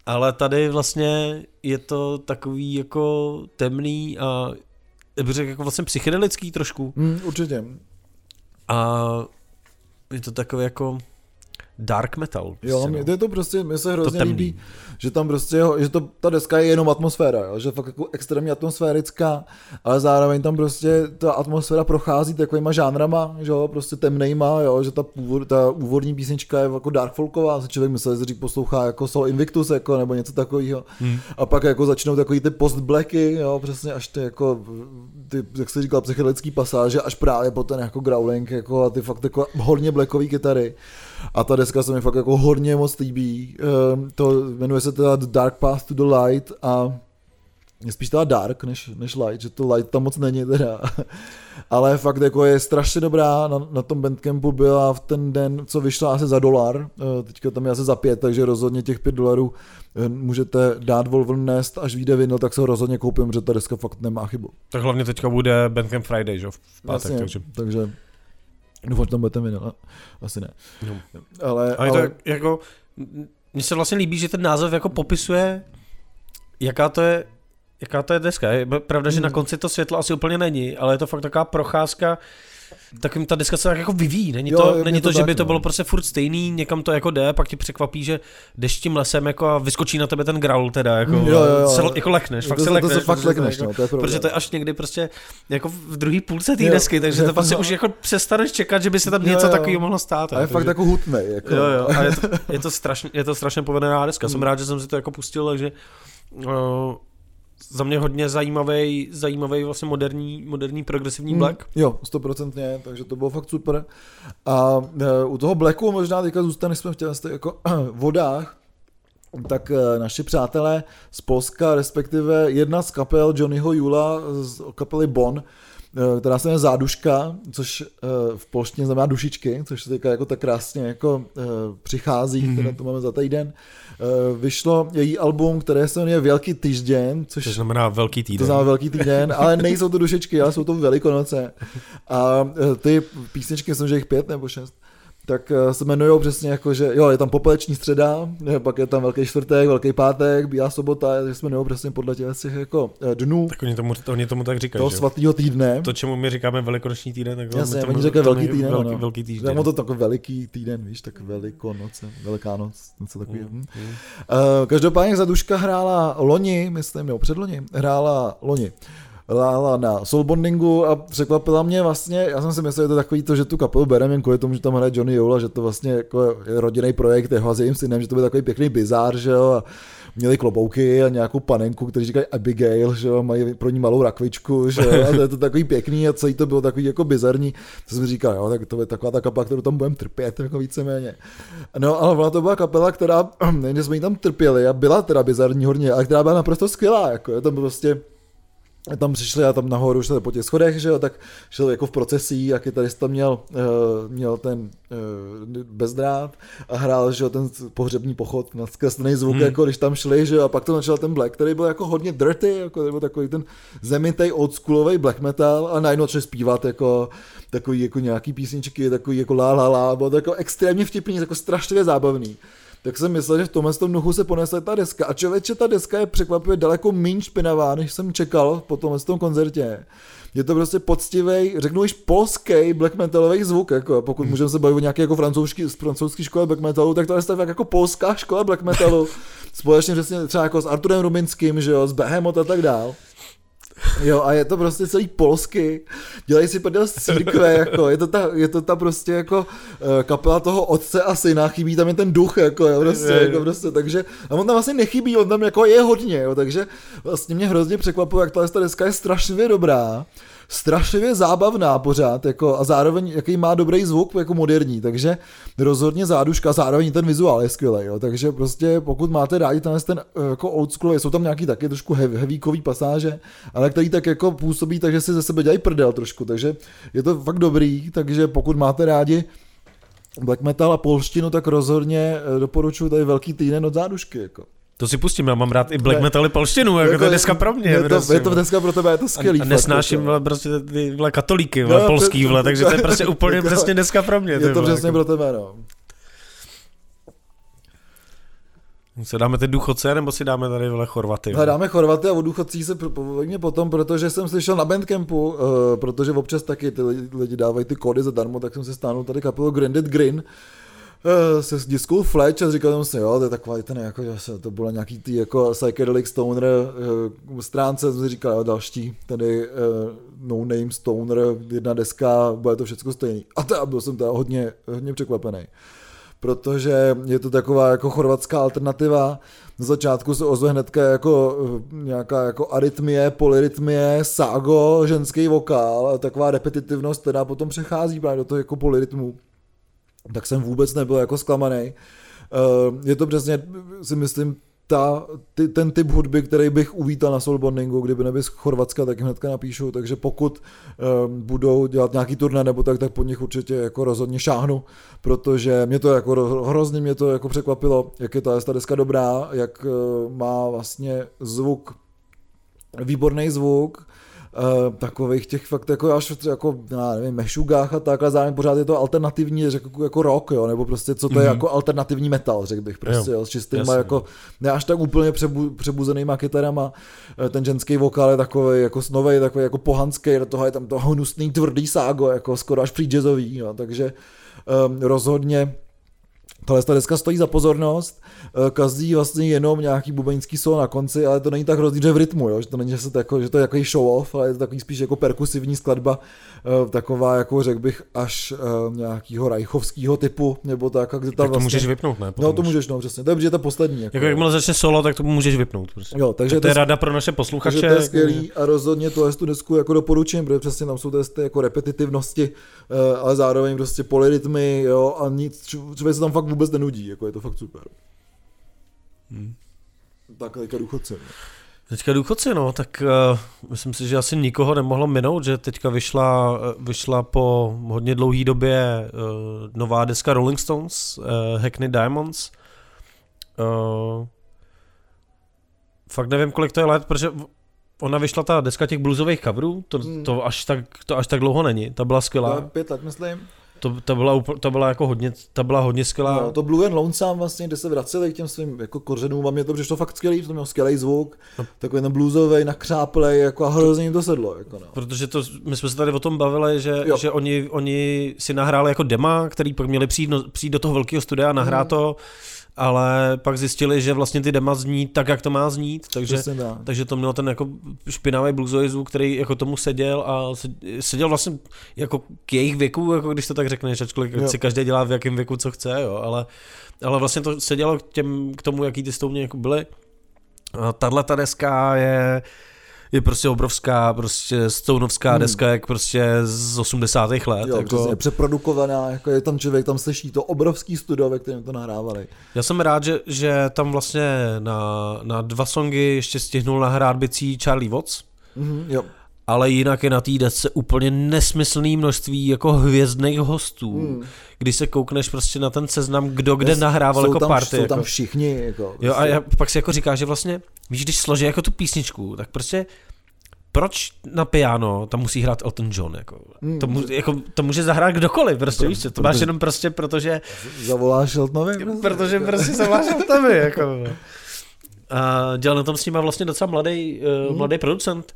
Ale tady vlastně je to takový jako temný a bych řekl jako vlastně psychedelický trošku. Hmm, určitě. A je to takový jako dark metal. Jo, prostě, mě, no. to je to prostě, mně se hrozně temný. líbí, že tam prostě, že to, ta deska je jenom atmosféra, jo? že fakt jako extrémně atmosférická, ale zároveň tam prostě ta atmosféra prochází takovýma žánrama, že jo, prostě temnejma, jo, že ta, původ, ta úvodní písnička je jako dark folková, se člověk myslel, že poslouchá jako Sol Invictus, jako, nebo něco takového. Hmm. A pak jako začnou takový ty post-blacky, jo, přesně až ty jako, ty, jak se říkal, psychedelický pasáže, až právě po ten jako growling, jako a ty fakt jako hodně blackový kytary. A ta deska se mi fakt jako hodně moc líbí. Ehm, To jmenuje se teda The Dark Path to the Light a je spíš teda dark než, než light, že to light tam moc není teda. Ale fakt jako je strašně dobrá, na, na tom Bandcampu byla v ten den, co vyšla asi za dolar, Eh, teďka tam je asi za pět, takže rozhodně těch pět dolarů eh, můžete dát Wolven Nest, až vyjde vinyl, tak se ho rozhodně koupím, protože ta deska fakt nemá chybu. Tak hlavně teďka bude Bandcamp Friday, že jo, v pátek, Jasně, takže... takže doufám, že tam bude ten vinyl, a- asi ne. No. Ale, A je to ale jako, mně se vlastně líbí, že ten název jako popisuje, jaká to je, jaká to je deska. Je pravda, že Hmm. na konci to světlo asi úplně není, ale je to fakt taková procházka, takovým ta deska se tak jako vyvíjí. Není Jo, to, není to, to že tak, by to no. bylo prostě furt stejný, někam to jako jde, pak ti překvapí, že jdeš tím lesem jako a vyskočí na tebe ten growl teda, jako, Jo, jo, jo. Se, jako lekneš, fakt to, se lekneš. to se fakt protože lekneš, to jako- no, to je pravda. Protože to je až někdy prostě jako v druhé půlce té desky, takže je to vlastně to- už jako přestaneš čekat, že by se tam Jo, něco takového mohlo stát. A je fakt jako hutnej. Jako. Jo, jo, a je to, je to, strašně, je to strašně povedená deska. Jsem rád, že jsem si to jako pustil, takže uh, za mě hodně zajímavý, zajímavý vlastně moderní, moderní progresivní Mm, black. Jo, stoprocentně, takže to bylo fakt super. A e, u toho Blacku možná teďka zůstane, jsme v těch jako vodách, tak e, naši přátelé z Polska, respektive jedna z kapel Johnnyho Jula z kapely Bon, která se jmenuje Záduška, což e, v polštině znamená dušičky, což se teďka jako tak krásně jako e, přichází, mm-hmm. teda to máme za týden. Vyšlo její album, které se jmenuje Velký týžděn, což Což znamená velký to týden. znamená velký týden, ale nejsou to dušičky, ale jsou to velikonoce. A ty písničky, myslím, že jich pět nebo šest, tak e, se jmenují přesně jako, že jo, je tam popeleční středa, pak je tam velký čtvrtek, velký pátek, bílá sobota, takže se jmenují přesně podle těch těch jako e, dnů Tak oni tomu, oni tomu tak říkají, toho že? svatého týdne. To, čemu my říkáme velikonoční týden, tak Jasně, tomu, oni říkají velký týden, velký, ano. velký týden. Říkáme to takový veliký týden, víš, tak velikonoce, veliká noc, něco takového. Mm, Mm. mm. Uh, každopádně Zaduška hrála loni, myslím, jo, předloni, hrála loni hrála na soulbondingu a překvapila mě vlastně, já jsem si myslel, že to je takový to, že tu kapelu bereme jen kvůli tomu, že tam hraje Johnny Yola, že to vlastně jako je rodinný projekt jeho a s jejím synem, že to bude takový pěkný bizár, že jo, a měli klobouky a nějakou panenku, kteří říkají Abigail, že jo, mají pro ní malou rakvičku, že jo, a to je to takový pěkný a celý to bylo takový jako bizarní, to jsem říkal, jo, tak to je taková ta kapela, kterou tam budeme trpět, jako víceméně. No, ale ona to byla kapela, která, nejen jsme ji tam trpěli a byla teda bizarní hodně, ale která byla naprosto skvělá, jako je tam prostě tam přišli a tam nahoru šli po těch schodech, že jo, tak šel jako v procesí a kytarista měl, uh, měl ten uh, bezdrát a hrál, že jo, ten pohřební pochod na zkreslený zvuk, hmm. jako když tam šli, že jo, a pak to začal ten black, který byl jako hodně dirty, jako byl takový ten zemitej oldschoolový black metal a najednou začali zpívat jako takový jako nějaký písničky, takový jako la la la, bylo to jako extrémně vtipný, jako strašně zábavný tak jsem myslel, že v tomhle tom duchu se ponese ta deska. A člověče, ta deska je překvapivě daleko méně špinavá, než jsem čekal po tomhle tom koncertě. Je to prostě poctivý, řeknu již polský black metalový zvuk, jako pokud hmm. můžeme se bavit o nějaké jako francouzský, francouzský škole black metalu, tak to je tak jako polská škola black metalu, společně přesně třeba jako s Arturem Rubinským, že jo, s Behemoth a tak dál. Jo, a je to prostě celý polsky. Dělají si prdel z církve, jako, je to ta, je to ta prostě jako uh, kapela toho otce a syna, chybí tam je ten duch, jako, jo, prostě, je, jako, prostě, takže, a on tam vlastně nechybí, on tam jako je hodně, jo, takže vlastně mě hrozně překvapuje, jak ta deska je strašně dobrá strašlivě zábavná pořád jako, a zároveň jaký má dobrý zvuk jako moderní, takže rozhodně záduška, zároveň ten vizuál je skvělý, jo, takže prostě pokud máte rádi ten, ten jako old school, jsou tam nějaký taky trošku hevíkový pasáže, ale který tak jako působí, takže si ze sebe dělají prdel trošku, takže je to fakt dobrý, takže pokud máte rádi black metal a polštinu, tak rozhodně eh, doporučuji tady velký týden od zádušky. Jako. To si pustím, já mám rád i black metal i polštinu, jako, jako to je dneska pro mě. Je to, prostě, je to dneska pro tebe, je to skvělý. A, a nesnáším vle, prostě ty vle, katolíky, vle, no, polský, vle, takže to je prostě úplně jako, přesně dneska pro mě. Je to přesně jako. pro tebe, no. Se dáme ty důchodce, nebo si dáme tady vle Chorvaty? No, dáme Chorvaty a o důchodcích se povědně potom, protože jsem slyšel na Bandcampu, uh, protože občas taky ty lidi dávají ty kódy zadarmo, tak jsem se stánul tady kapelu Grinded Green, uh, se diskou Fletch a říkal jsem si, jo, to je takový ten, jako, to bylo nějaký ty jako psychedelic stoner uh, stránce, jsem si říkal, jo, další, tady uh, no name stoner, jedna deska, bude to všechno stejný. A to, byl jsem teda hodně, hodně překvapený protože je to taková jako chorvatská alternativa. Na začátku se ozve hnedka jako nějaká jako arytmie, polyrytmie, ságo, ženský vokál, taková repetitivnost, která potom přechází právě do toho jako polyrytmu tak jsem vůbec nebyl jako zklamaný. Eh, je to přesně, si myslím, ta, ty, ten typ hudby, který bych uvítal na Soulbondingu, kdyby nebyl z Chorvatska, tak jim hnedka napíšu, takže pokud um, budou dělat nějaký turné nebo tak, tak po nich určitě jako rozhodně šáhnu, protože mě to jako hrozně mě to jako překvapilo, jak je ta, ta deska dobrá, jak uh, má vlastně zvuk, výborný zvuk, uh, takových těch fakt jako až jako, já nevím, mešugách a tak, ale zároveň pořád je to alternativní, řekl jako rock, jo, nebo prostě co to mm-hmm. je mhm. jako alternativní metal, řekl bych prostě, jo, jo s čistýma jasně, jako, ne až tak úplně přebu, přebuzenýma kytarama, eh, ten ženský vokál je takový jako nový, takový jako pohanský, do toho je tam to hnusný tvrdý ságo, jako skoro až při jazzový, jo, takže um, rozhodně Tohle ta deska stojí za pozornost, eh, každý vlastně jenom nějaký bubeňský solo na konci, ale to není tak hrozný, že v rytmu, jo? že to není, že, se to jako, že to je jako show off, ale je to takový spíš jako perkusivní skladba, eh, taková jako řekl bych až uh, nějakýho rajchovského typu, nebo tak, kde tam tak to vlastně... můžeš vypnout, ne? No to můžeš, no přesně, to je, že to poslední. Jako, jako jakmile začne solo, tak to můžeš vypnout. Prostě. Jo, takže tak to je rada pro naše posluchače. Takže to je skvělý a rozhodně tohle tu desku jako doporučím, protože přesně tam jsou ty jako repetitivnosti, ale zároveň prostě polyrytmy, jo, a nic, člověk se tam fakt vůbec nenudí, jako je to fakt super. Hmm. Tak teďka důchodce. Ne? Teďka důchodci, no, tak uh, myslím si, že asi nikoho nemohlo minout, že teďka vyšla, vyšla po hodně dlouhé době uh, nová deska Rolling Stones, uh, Hackney Diamonds. Uh, fakt nevím, kolik to je let, protože ona vyšla ta deska těch bluesových coverů, to, hmm. to, až tak, to až tak dlouho není, ta byla skvělá. Pět let, myslím. To, to, byla, to byla jako hodně, ta byla hodně skvělá. No, to Blue and Lonesome vlastně, kde se vraceli k těm svým jako kořenům a mě to přišlo fakt skvělý, to měl skvělý zvuk, no. takový ten bluesový, nakřáplej, jako a hrozně jim to sedlo. Jako no. Protože to, my jsme se tady o tom bavili, že, že oni, oni si nahráli jako dema, který pak měli přijít, no, přijít do toho velkého studia a nahrát mm. to ale pak zjistili, že vlastně ty dema zní tak, jak to má znít, takže, takže to mělo ten jako špinavý bluesový zvuk, který jako tomu seděl a se- seděl vlastně jako k jejich věku, jako když to tak řekneš, ačkoliv Jo. si každý dělá v jakém věku, co chce, jo, ale, ale vlastně to sedělo k, těm, k tomu, jaký ty stouně jako byly. Tahle ta deska je je prostě obrovská, prostě stounovská Hmm. deska, jak prostě z 80. let. Jo, jako, přesně, přeprodukovaná, jako je tam člověk, tam slyší to obrovský studio, ve kterém to nahrávali. Já jsem rád, že, že tam vlastně na, na dva songy ještě stihnul nahrát bicí Charlie Watts, Mhm, jo. Ale jinak je na té desce úplně nesmyslný množství jako hvězdných hostů. Hmm. Když se koukneš prostě na ten seznam, kdo kde Jest- nahrával jsou jako tam, party. Jsou jako. tam všichni, jako. Jo, a prostě. já, pak si jako říká, že vlastně, víš, když složí jako tu písničku, tak prostě proč na piano tam musí hrát Elton John, jako, Hmm. to, mu, jako, to může zahrát kdokoliv, prostě, víš co, to máš jenom prostě, protože Zavoláš Eltonovi? prostě? Protože prostě v tebe, jako. A dělal na tom s nima vlastně docela mladý, uh, mladý producent,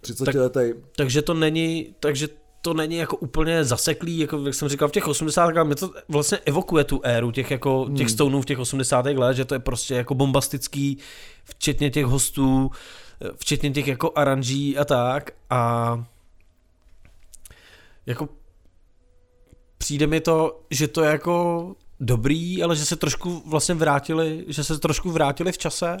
30 tak- letý. takže to není, takže to není jako úplně zaseklý, jako jak jsem říkal, v těch 80. mě to vlastně evokuje tu éru těch jako těch Hmm. stounů v těch 80. let, že to je prostě jako bombastický, včetně těch hostů, eh, včetně těch jako aranží a tak a jako přijde mi to, že to je jako dobrý, ale že se trošku vlastně vrátili, že se trošku vrátili v čase,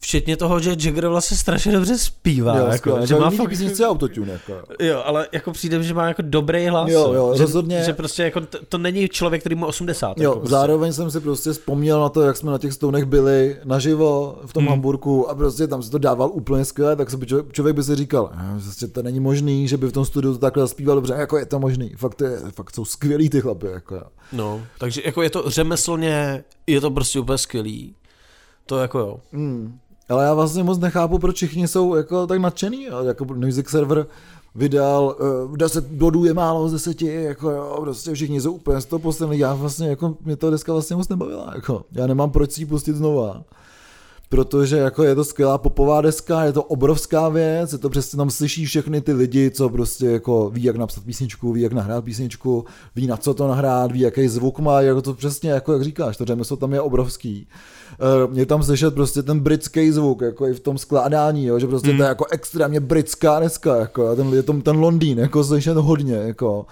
včetně toho, že Jagger vlastně strašně dobře zpívá, Jo, jako, skvěle. že má fakt, písničce autotune, jako. jo, ale jako přijde, že má jako dobrý hlas, Jo, jo, že, rozhodně. že prostě jako to, to není člověk, který mu 80, Jo, jako prostě. zároveň jsem si prostě vzpomněl na to, jak jsme na těch stounech byli naživo v tom Hmm. Hamburku a prostě tam se to dával úplně skvěle, tak se by člověk, člověk by si říkal, "Eh, prostě to není možný, že by v tom studiu to takhle zaspíval dobře, jako je to možný, fakt, to je, fakt jsou skvělí ty chlapy, jako. No, takže jako je to řemeslně, je to prostě úplně skvělý. To jako jo. Hmm. Ale já vlastně moc nechápu, proč všichni jsou jako tak nadšený, jako Music Server vydal uh, 10 bodů je málo z 10, jako jo, prostě všichni jsou úplně z toho poslední, já vlastně, jako mě to dneska vlastně moc nebavila, jako, já nemám proč si ji pustit znova. Protože jako je to skvělá popová deska, je to obrovská věc, je to přesně tam slyší všechny ty lidi, co prostě jako ví, jak napsat písničku, ví, jak nahrát písničku, ví, na co to nahrát, ví, jaký zvuk má, jako to přesně, jako jak říkáš, to řemeslo tam je obrovský. Uh, je tam slyšet prostě ten britský zvuk, jako i v tom skládání, jo, že prostě to je jako extrémně britská deska, jako, a ten, je tom ten Londýn, jako slyšet hodně, jako.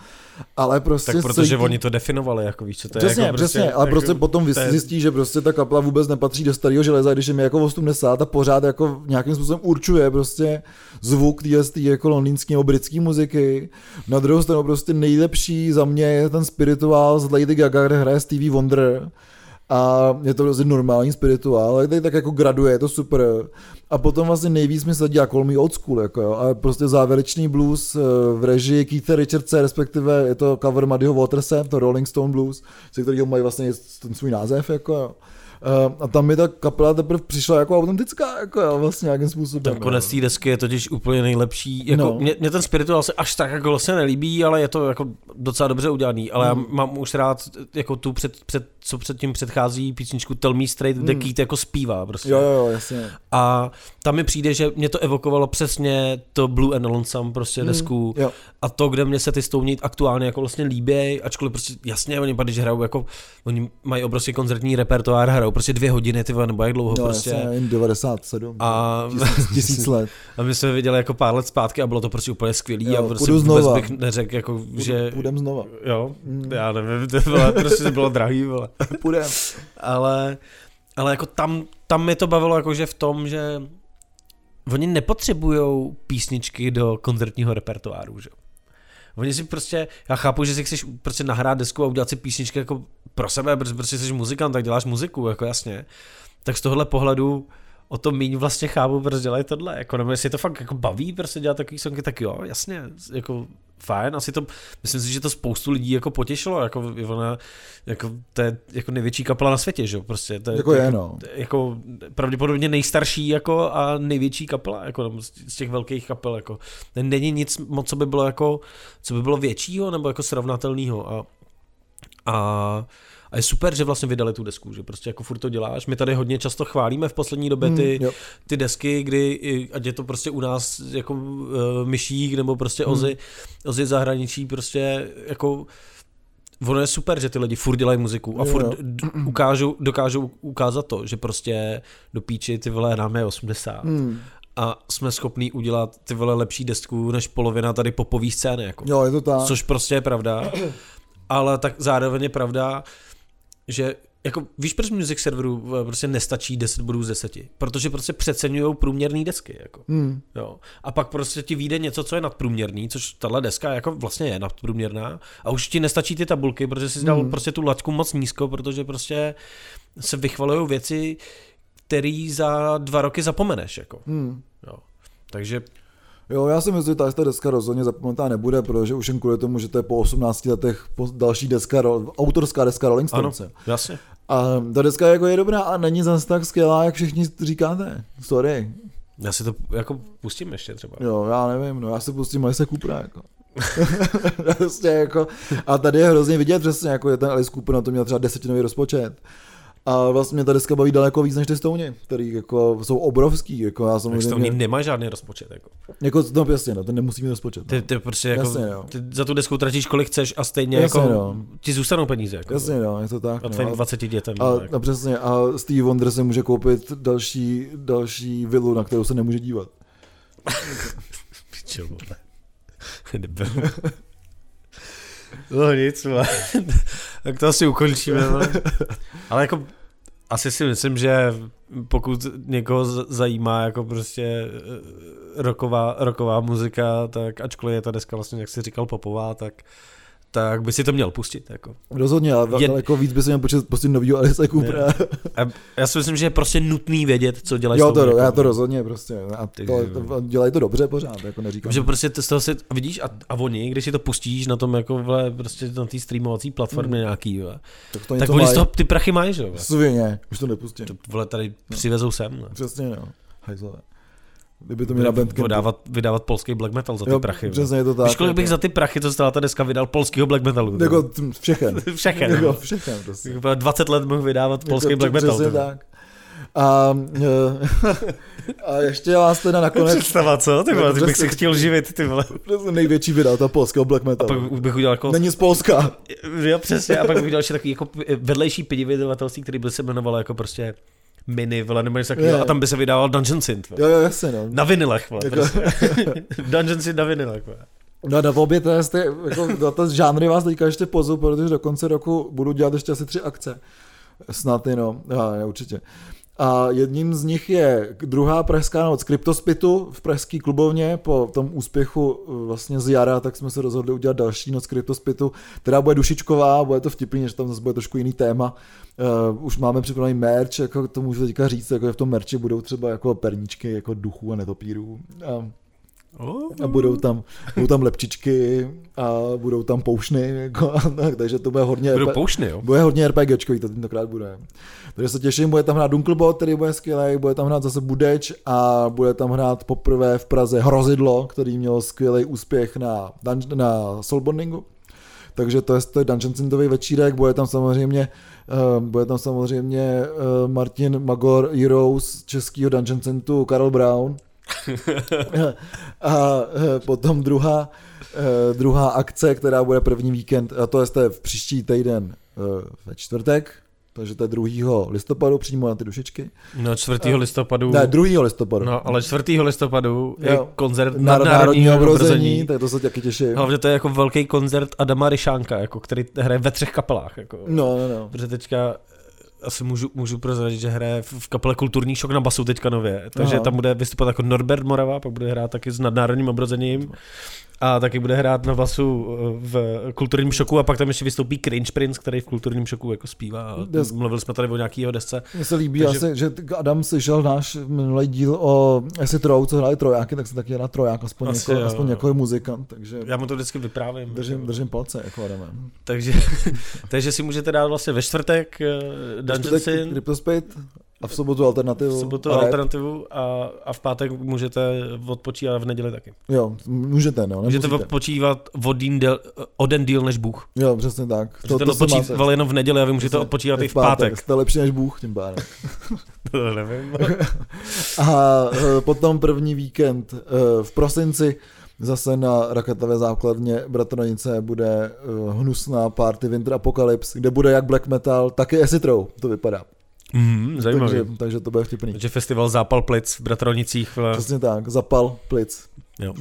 Ale prostě Tak protože cítí- oni to definovali, jako víš, co to je. Přesně, jako prostě, přesně, ale jako, prostě potom vy to je- zjistí, že prostě ta kapela vůbec nepatří do starého železa, když je mi jako 80 a pořád jako nějakým způsobem určuje prostě zvuk téhle jako londýnské nebo britské muziky. Na druhou stranu prostě nejlepší za mě je ten spirituál z Lady Gaga, kde hraje Stevie Wonder a je to prostě normální spirituál, ale tady tak jako graduje, je to super. A potom vlastně nejvíc mi se dělá Call Me Old School, jako jo, a prostě závěrečný blues eh, v režii Keitha Richardse, respektive je to cover Muddyho Waterse, to Rolling Stone Blues, ze kterého mají vlastně ten svůj název, jako jo. Eh, A tam mi ta kapela teprve přišla jako autentická, jako jo, vlastně nějakým způsobem. Ten konec té desky je totiž úplně nejlepší. Jako, No. no. mě, mě, ten spirituál se až tak jako vlastně nelíbí, ale je to jako docela dobře udělaný. Ale Mm. já mám už rád jako tu před, před, co předtím předchází písničku Tell Me Straight, kde Mm. Keith jako zpívá prostě. Jo, jo, jo, jasně. A tam mi přijde, že mě to evokovalo přesně to Blue and Lonesome prostě Mm, desku Jo. a to, kde mě se ty stounit aktuálně jako vlastně líbí, ačkoliv prostě jasně, oni pak, když hrajou jako, oni mají obrovský koncertní repertoár, hrajou prostě dvě hodiny, ty nebo jak dlouho No, prostě. jasně, jen 97. A, Tisíc, tisíc let. a my jsme viděli jako pár let zpátky a bylo to prostě úplně skvělý Jo, a prostě půjdu vůbec znova. bych neřekl, jako, že... Půjdem znova. Jo, Mm. já nevím, to bylo, prostě to bylo drahý, vole. Půjdem. ale, ale jako tam, tam mi to bavilo jakože v tom, že oni nepotřebují písničky do koncertního repertoáru, že. Oni si prostě, já chápu, že si chceš prostě nahrát desku a udělat si písničky jako pro sebe, protože prostě jsi muzikant, tak děláš muziku, jako jasně. Tak z tohle pohledu o to míň vlastně chápu, proč dělají tohle. Jako, nebo jestli je to fakt jako baví prostě dělat takový songy, tak jo, jasně, jako fajn, asi to, myslím si, že to spoustu lidí jako potěšilo, jako ona, jako to je jako největší kapela na světě, že jo, prostě. To Jako je, no. Jako pravděpodobně nejstarší jako a největší kapela, jako z těch velkých kapel, jako. Není nic moc, co by bylo jako, co by bylo většího nebo jako srovnatelného a, a a je super, že vlastně vydali tu desku, že prostě jako furt to děláš. My tady hodně často chválíme v poslední době ty, Hmm, jo. ty desky, kdy, ať je to prostě u nás jako uh, myšík nebo prostě Hmm. ozy, ozy zahraničí, prostě jako ono je super, že ty lidi furt dělají muziku a furt jo. ukážou, dokážou ukázat to, že prostě do píči ty vole nám je 80 Hmm. a jsme schopní udělat ty vole lepší desku než polovina tady popový scény. Jako. Jo, je to tak. Což prostě je pravda, ale tak zároveň je pravda, že jako víš, proč music serveru eh, prostě nestačí 10 bodů z 10? Protože prostě přeceňují průměrné desky. Jako. Hmm. Jo. A pak prostě ti vyjde něco, co je nadprůměrný, což tahle deska jako vlastně je nadprůměrná a už ti nestačí ty tabulky, protože jsi dal Hmm. prostě tu laťku moc nízko, protože prostě se vychvalují věci, který za dva roky zapomeneš. Jako. Hmm. Jo. Takže Jo, já si myslím, že ta, deska rozhodně zapomenutá nebude, protože už jen kvůli tomu, že to je po 18 letech po další deska, autorská deska Rolling ano, Stones. jasně. A ta deska jako je dobrá a není zase tak skvělá, jak všichni říkáte. Sorry. Já si to jako pustím ještě třeba. Jo, já nevím, no já si pustím Alice Coopera, jako. prostě jako, a tady je hrozně vidět přesně, jako je ten Alice Cooper na to měl třeba desetinový rozpočet. A vlastně mě ta deska baví daleko víc než ty Stony, který jako jsou obrovský, jako já oni samozřejmě, nemá žádný rozpočet. Jako. jako, no jasně, no, ten nemusí mít rozpočet. Ty, No. ty prostě jako, Jasně, jo. ty za tu desku utratíš kolik chceš a stejně Jasně, jako no. ti zůstanou peníze. Jako, Jasně, no, je to tak. A no. tvým A- 20 dětem. A, no, jako. a přesně, a Steve Wonder se může koupit další, další vilu, na kterou se nemůže dívat. Pičo. Debil. No nic, tak to asi ukončíme. Ale jako asi si myslím, že pokud někoho zajímá jako prostě eh, roková, roková muzika, tak ačkoliv je ta deska vlastně, jak jsi říkal, popová, tak tak by si to měl pustit. Jako. Rozhodně, ale Je- daleko víc by se měl počít pustit novýho Alice Coopera. A já si myslím, že je prostě nutný vědět, co dělají Jo, to, muzikou. já to rozhodně prostě. A to, to, dělají to dobře pořád, jako neříkám. Že prostě to z toho si, vidíš, a, a oni, když si to pustíš na tom jako vle, prostě na té streamovací platformě Hmm. nějaký, vle, tak to tak oni z toho ty prachy mají, že jo? vle. Svině, už to nepustím. To vole tady přivezou sem, ne? Přesně, no. Hajzlové. Kdyby to mi na Bandcampu. vydávat, vydávat polský black metal za ty Jo, prachy. Přesně je to tak. Víš, kolik bych jako- za ty prachy, co stála ta deska, vydal polského black metalu? Jako všechen. Všechen. Jako všechen prostě. Jako 20 let mohl vydávat polský Jako black metal. Přesně tak. A, eh, a ještě vás teda nakonec Představa, co? Ty vole, ty bych si chtěl živit, ty vole. Největší vydavatel polského black A pak bych udělal jako... Není z Polska. Jo, přesně, a pak bych udělal ještě takový jako vedlejší pědivydavatelství, který by se jmenovalo jako prostě mini, vole, nebo něco takového, a tam by se vydával Dungeon Synth, vole. Jo, jo, jasně, no. Na vinilech, vole, Jako- prostě. Dungeon Synth na vinilech, vole. No na obě to jste, jako, na to žánry vás teďka ještě pozvu, protože do konce roku budu dělat ještě asi tři akce. Snad jenom, a, ne, určitě. A jedním z nich je druhá pražská noc Kryptospitu v pražský klubovně. Po tom úspěchu eh, vlastně z jara, tak jsme se rozhodli udělat další noc Kryptospitu, která bude dušičková, bude to vtipný, že tam zase bude trošku jiný téma. Uh, už máme připravený merch, jako to můžu teďka říct, jako v tom merči budou třeba jako perníčky jako duchů a netopírů. A a budou tam, budou tam lepčičky a budou tam poušny, jako, takže to bude hodně, Budou RP poušny, jo? bude hodně RPGčkový, to tentokrát bude. Takže se těším, bude tam hrát Dunklebot, který bude skvělý, bude tam hrát zase Budeč a bude tam hrát poprvé v Praze Hrozidlo, který měl skvělý úspěch na, na Soulbondingu. Takže to je, to je Dungeon Synthový večírek, bude tam samozřejmě, uh, bude tam samozřejmě uh, Martin Magor Heroes z českého Dungeon Syntu, Karel Brown, a potom druhá, eh, druhá akce, která bude první víkend, a to je v příští týden eh, ve čtvrtek, takže to je 2. listopadu přímo na ty dušičky. No 4. listopadu. Ne, 2. listopadu. No, ale 4. listopadu je Jo. koncert národního obrození, obrození. tak to se taky těším. Hlavně to je jako velký koncert Adama Ryšánka, jako, který hraje ve třech kapelách. Jako. No, no, no. Protože teďka asi můžu, můžu prozradit, že hraje v kapele Kulturní šok na basu teďka nově. Takže Aha. tam bude vystupovat jako Norbert Morava, pak bude hrát taky s nadnárodním obrozením. A taky bude hrát na basu eh, v kulturním šoku a pak tam ještě vystoupí Cringe Prince, který v kulturním šoku jako zpívá. A Des- Mluvili jsme tady o nějaký jeho desce. Mně se líbí Takže- asi, že Adam slyšel náš minulý díl o Asi Trou, co hráli trojáky, tak se taky na troják, aspoň, Asi jako, jo, aspoň jako muzikant, takže Já mu to vždycky vyprávím. držím, držím palce, jako Adame. Takže, takže si můžete dát vlastně ve čtvrtek uh, Dungeon Sin, Cryptospate a v sobotu alternativu. v sobotu a alternativu a, a v pátek můžete odpočívat v neděli taky. Jo, můžete, no. Můžete nemusíte. odpočívat o, dín del, o den díl než Bůh. Jo, přesně tak. Ten se máte. odpočíval jenom v neděli a vy můžete Přesně. odpočívat i v pátek. Jste lepší než Bůh, tím pádem. To nevím. A eh, potom první víkend eh, v prosinci Zase na raketové základně Bratronice bude uh, hnusná party Winter Apocalypse, kde bude jak black metal, tak i acid row, to vypadá. Mm, zajímavý. Takže, takže to bude vtipný. Takže festival Zápal plic v Bratronicích. v- Přesně tak, zapal plic. Jo.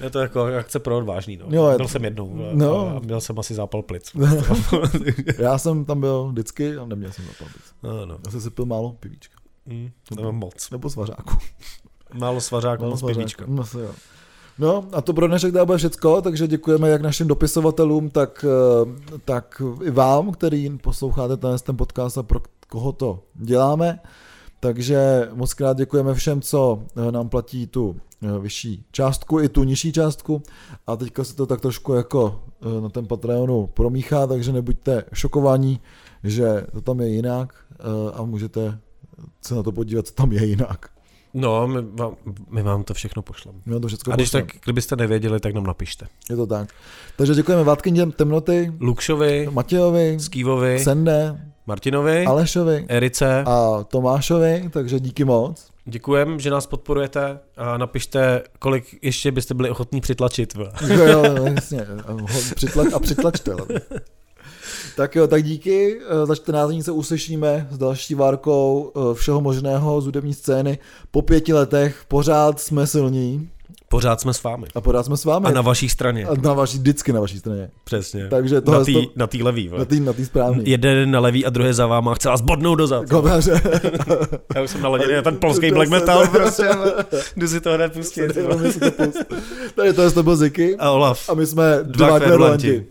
Je to jako akce pro odvážný, no. Jo, je byl to- jsem jednou no. a měl jsem asi zápal plic. Já jsem tam byl vždycky a neměl jsem zapal plic. no, no. Já jsem si pil málo pivíčka. Mm, mám moc. Nebo svařáku. Málo svařáků, moc svařáku. pivíčka. No, se jo. No a to pro dnešek dá bude všecko, takže děkujeme jak našim dopisovatelům, tak, eh, tak i vám, který posloucháte ten, podcast a pro koho to děláme. Takže moc krát děkujeme všem, co eh, nám platí tu eh, vyšší částku i tu nižší částku a teďka se to tak trošku jako na ten Patreonu promíchá, takže nebuďte šokovaní, že to tam je jinak a můžete se na to podívat, co tam je jinak. No, my vám, my vám to všechno pošleme. My to všechno A když tak, kdybyste nevěděli, tak nám napište. Je to tak. Takže děkujeme Vátkyně temnoty, Lukšovi, Matějovi, Skývovi, Sende, Martinovi, Alešovi Erice. a Tomášovi, takže díky moc. Děkujem, že nás podporujete a napište, kolik ještě byste byli ochotní přitlačit. Jo, jo, jasně. Přitlač, a přitlačte. Tak jo, tak díky. Eh, Za 14 dní se uslyšíme s další várkou eh, všeho možného z hudební scény. Po pěti letech pořád jsme silní Pořád jsme s vámi. a pořád jsme s vámi. A na vaší straně. a na vaší, vždycky na vaší straně. Přesně. Takže na tý, to- na tý levý. vole. Na té na tý správný. Jeden na levý a druhý za váma a chce vás bodnout dozad. Dobře. Já už jsem naladěný na ten polský black metal, prostě. Jdu si to hned pustit. Nevím, jestli to pust. Tady to je to byl Ziky A Olaf. a my jsme Dva kverulanti.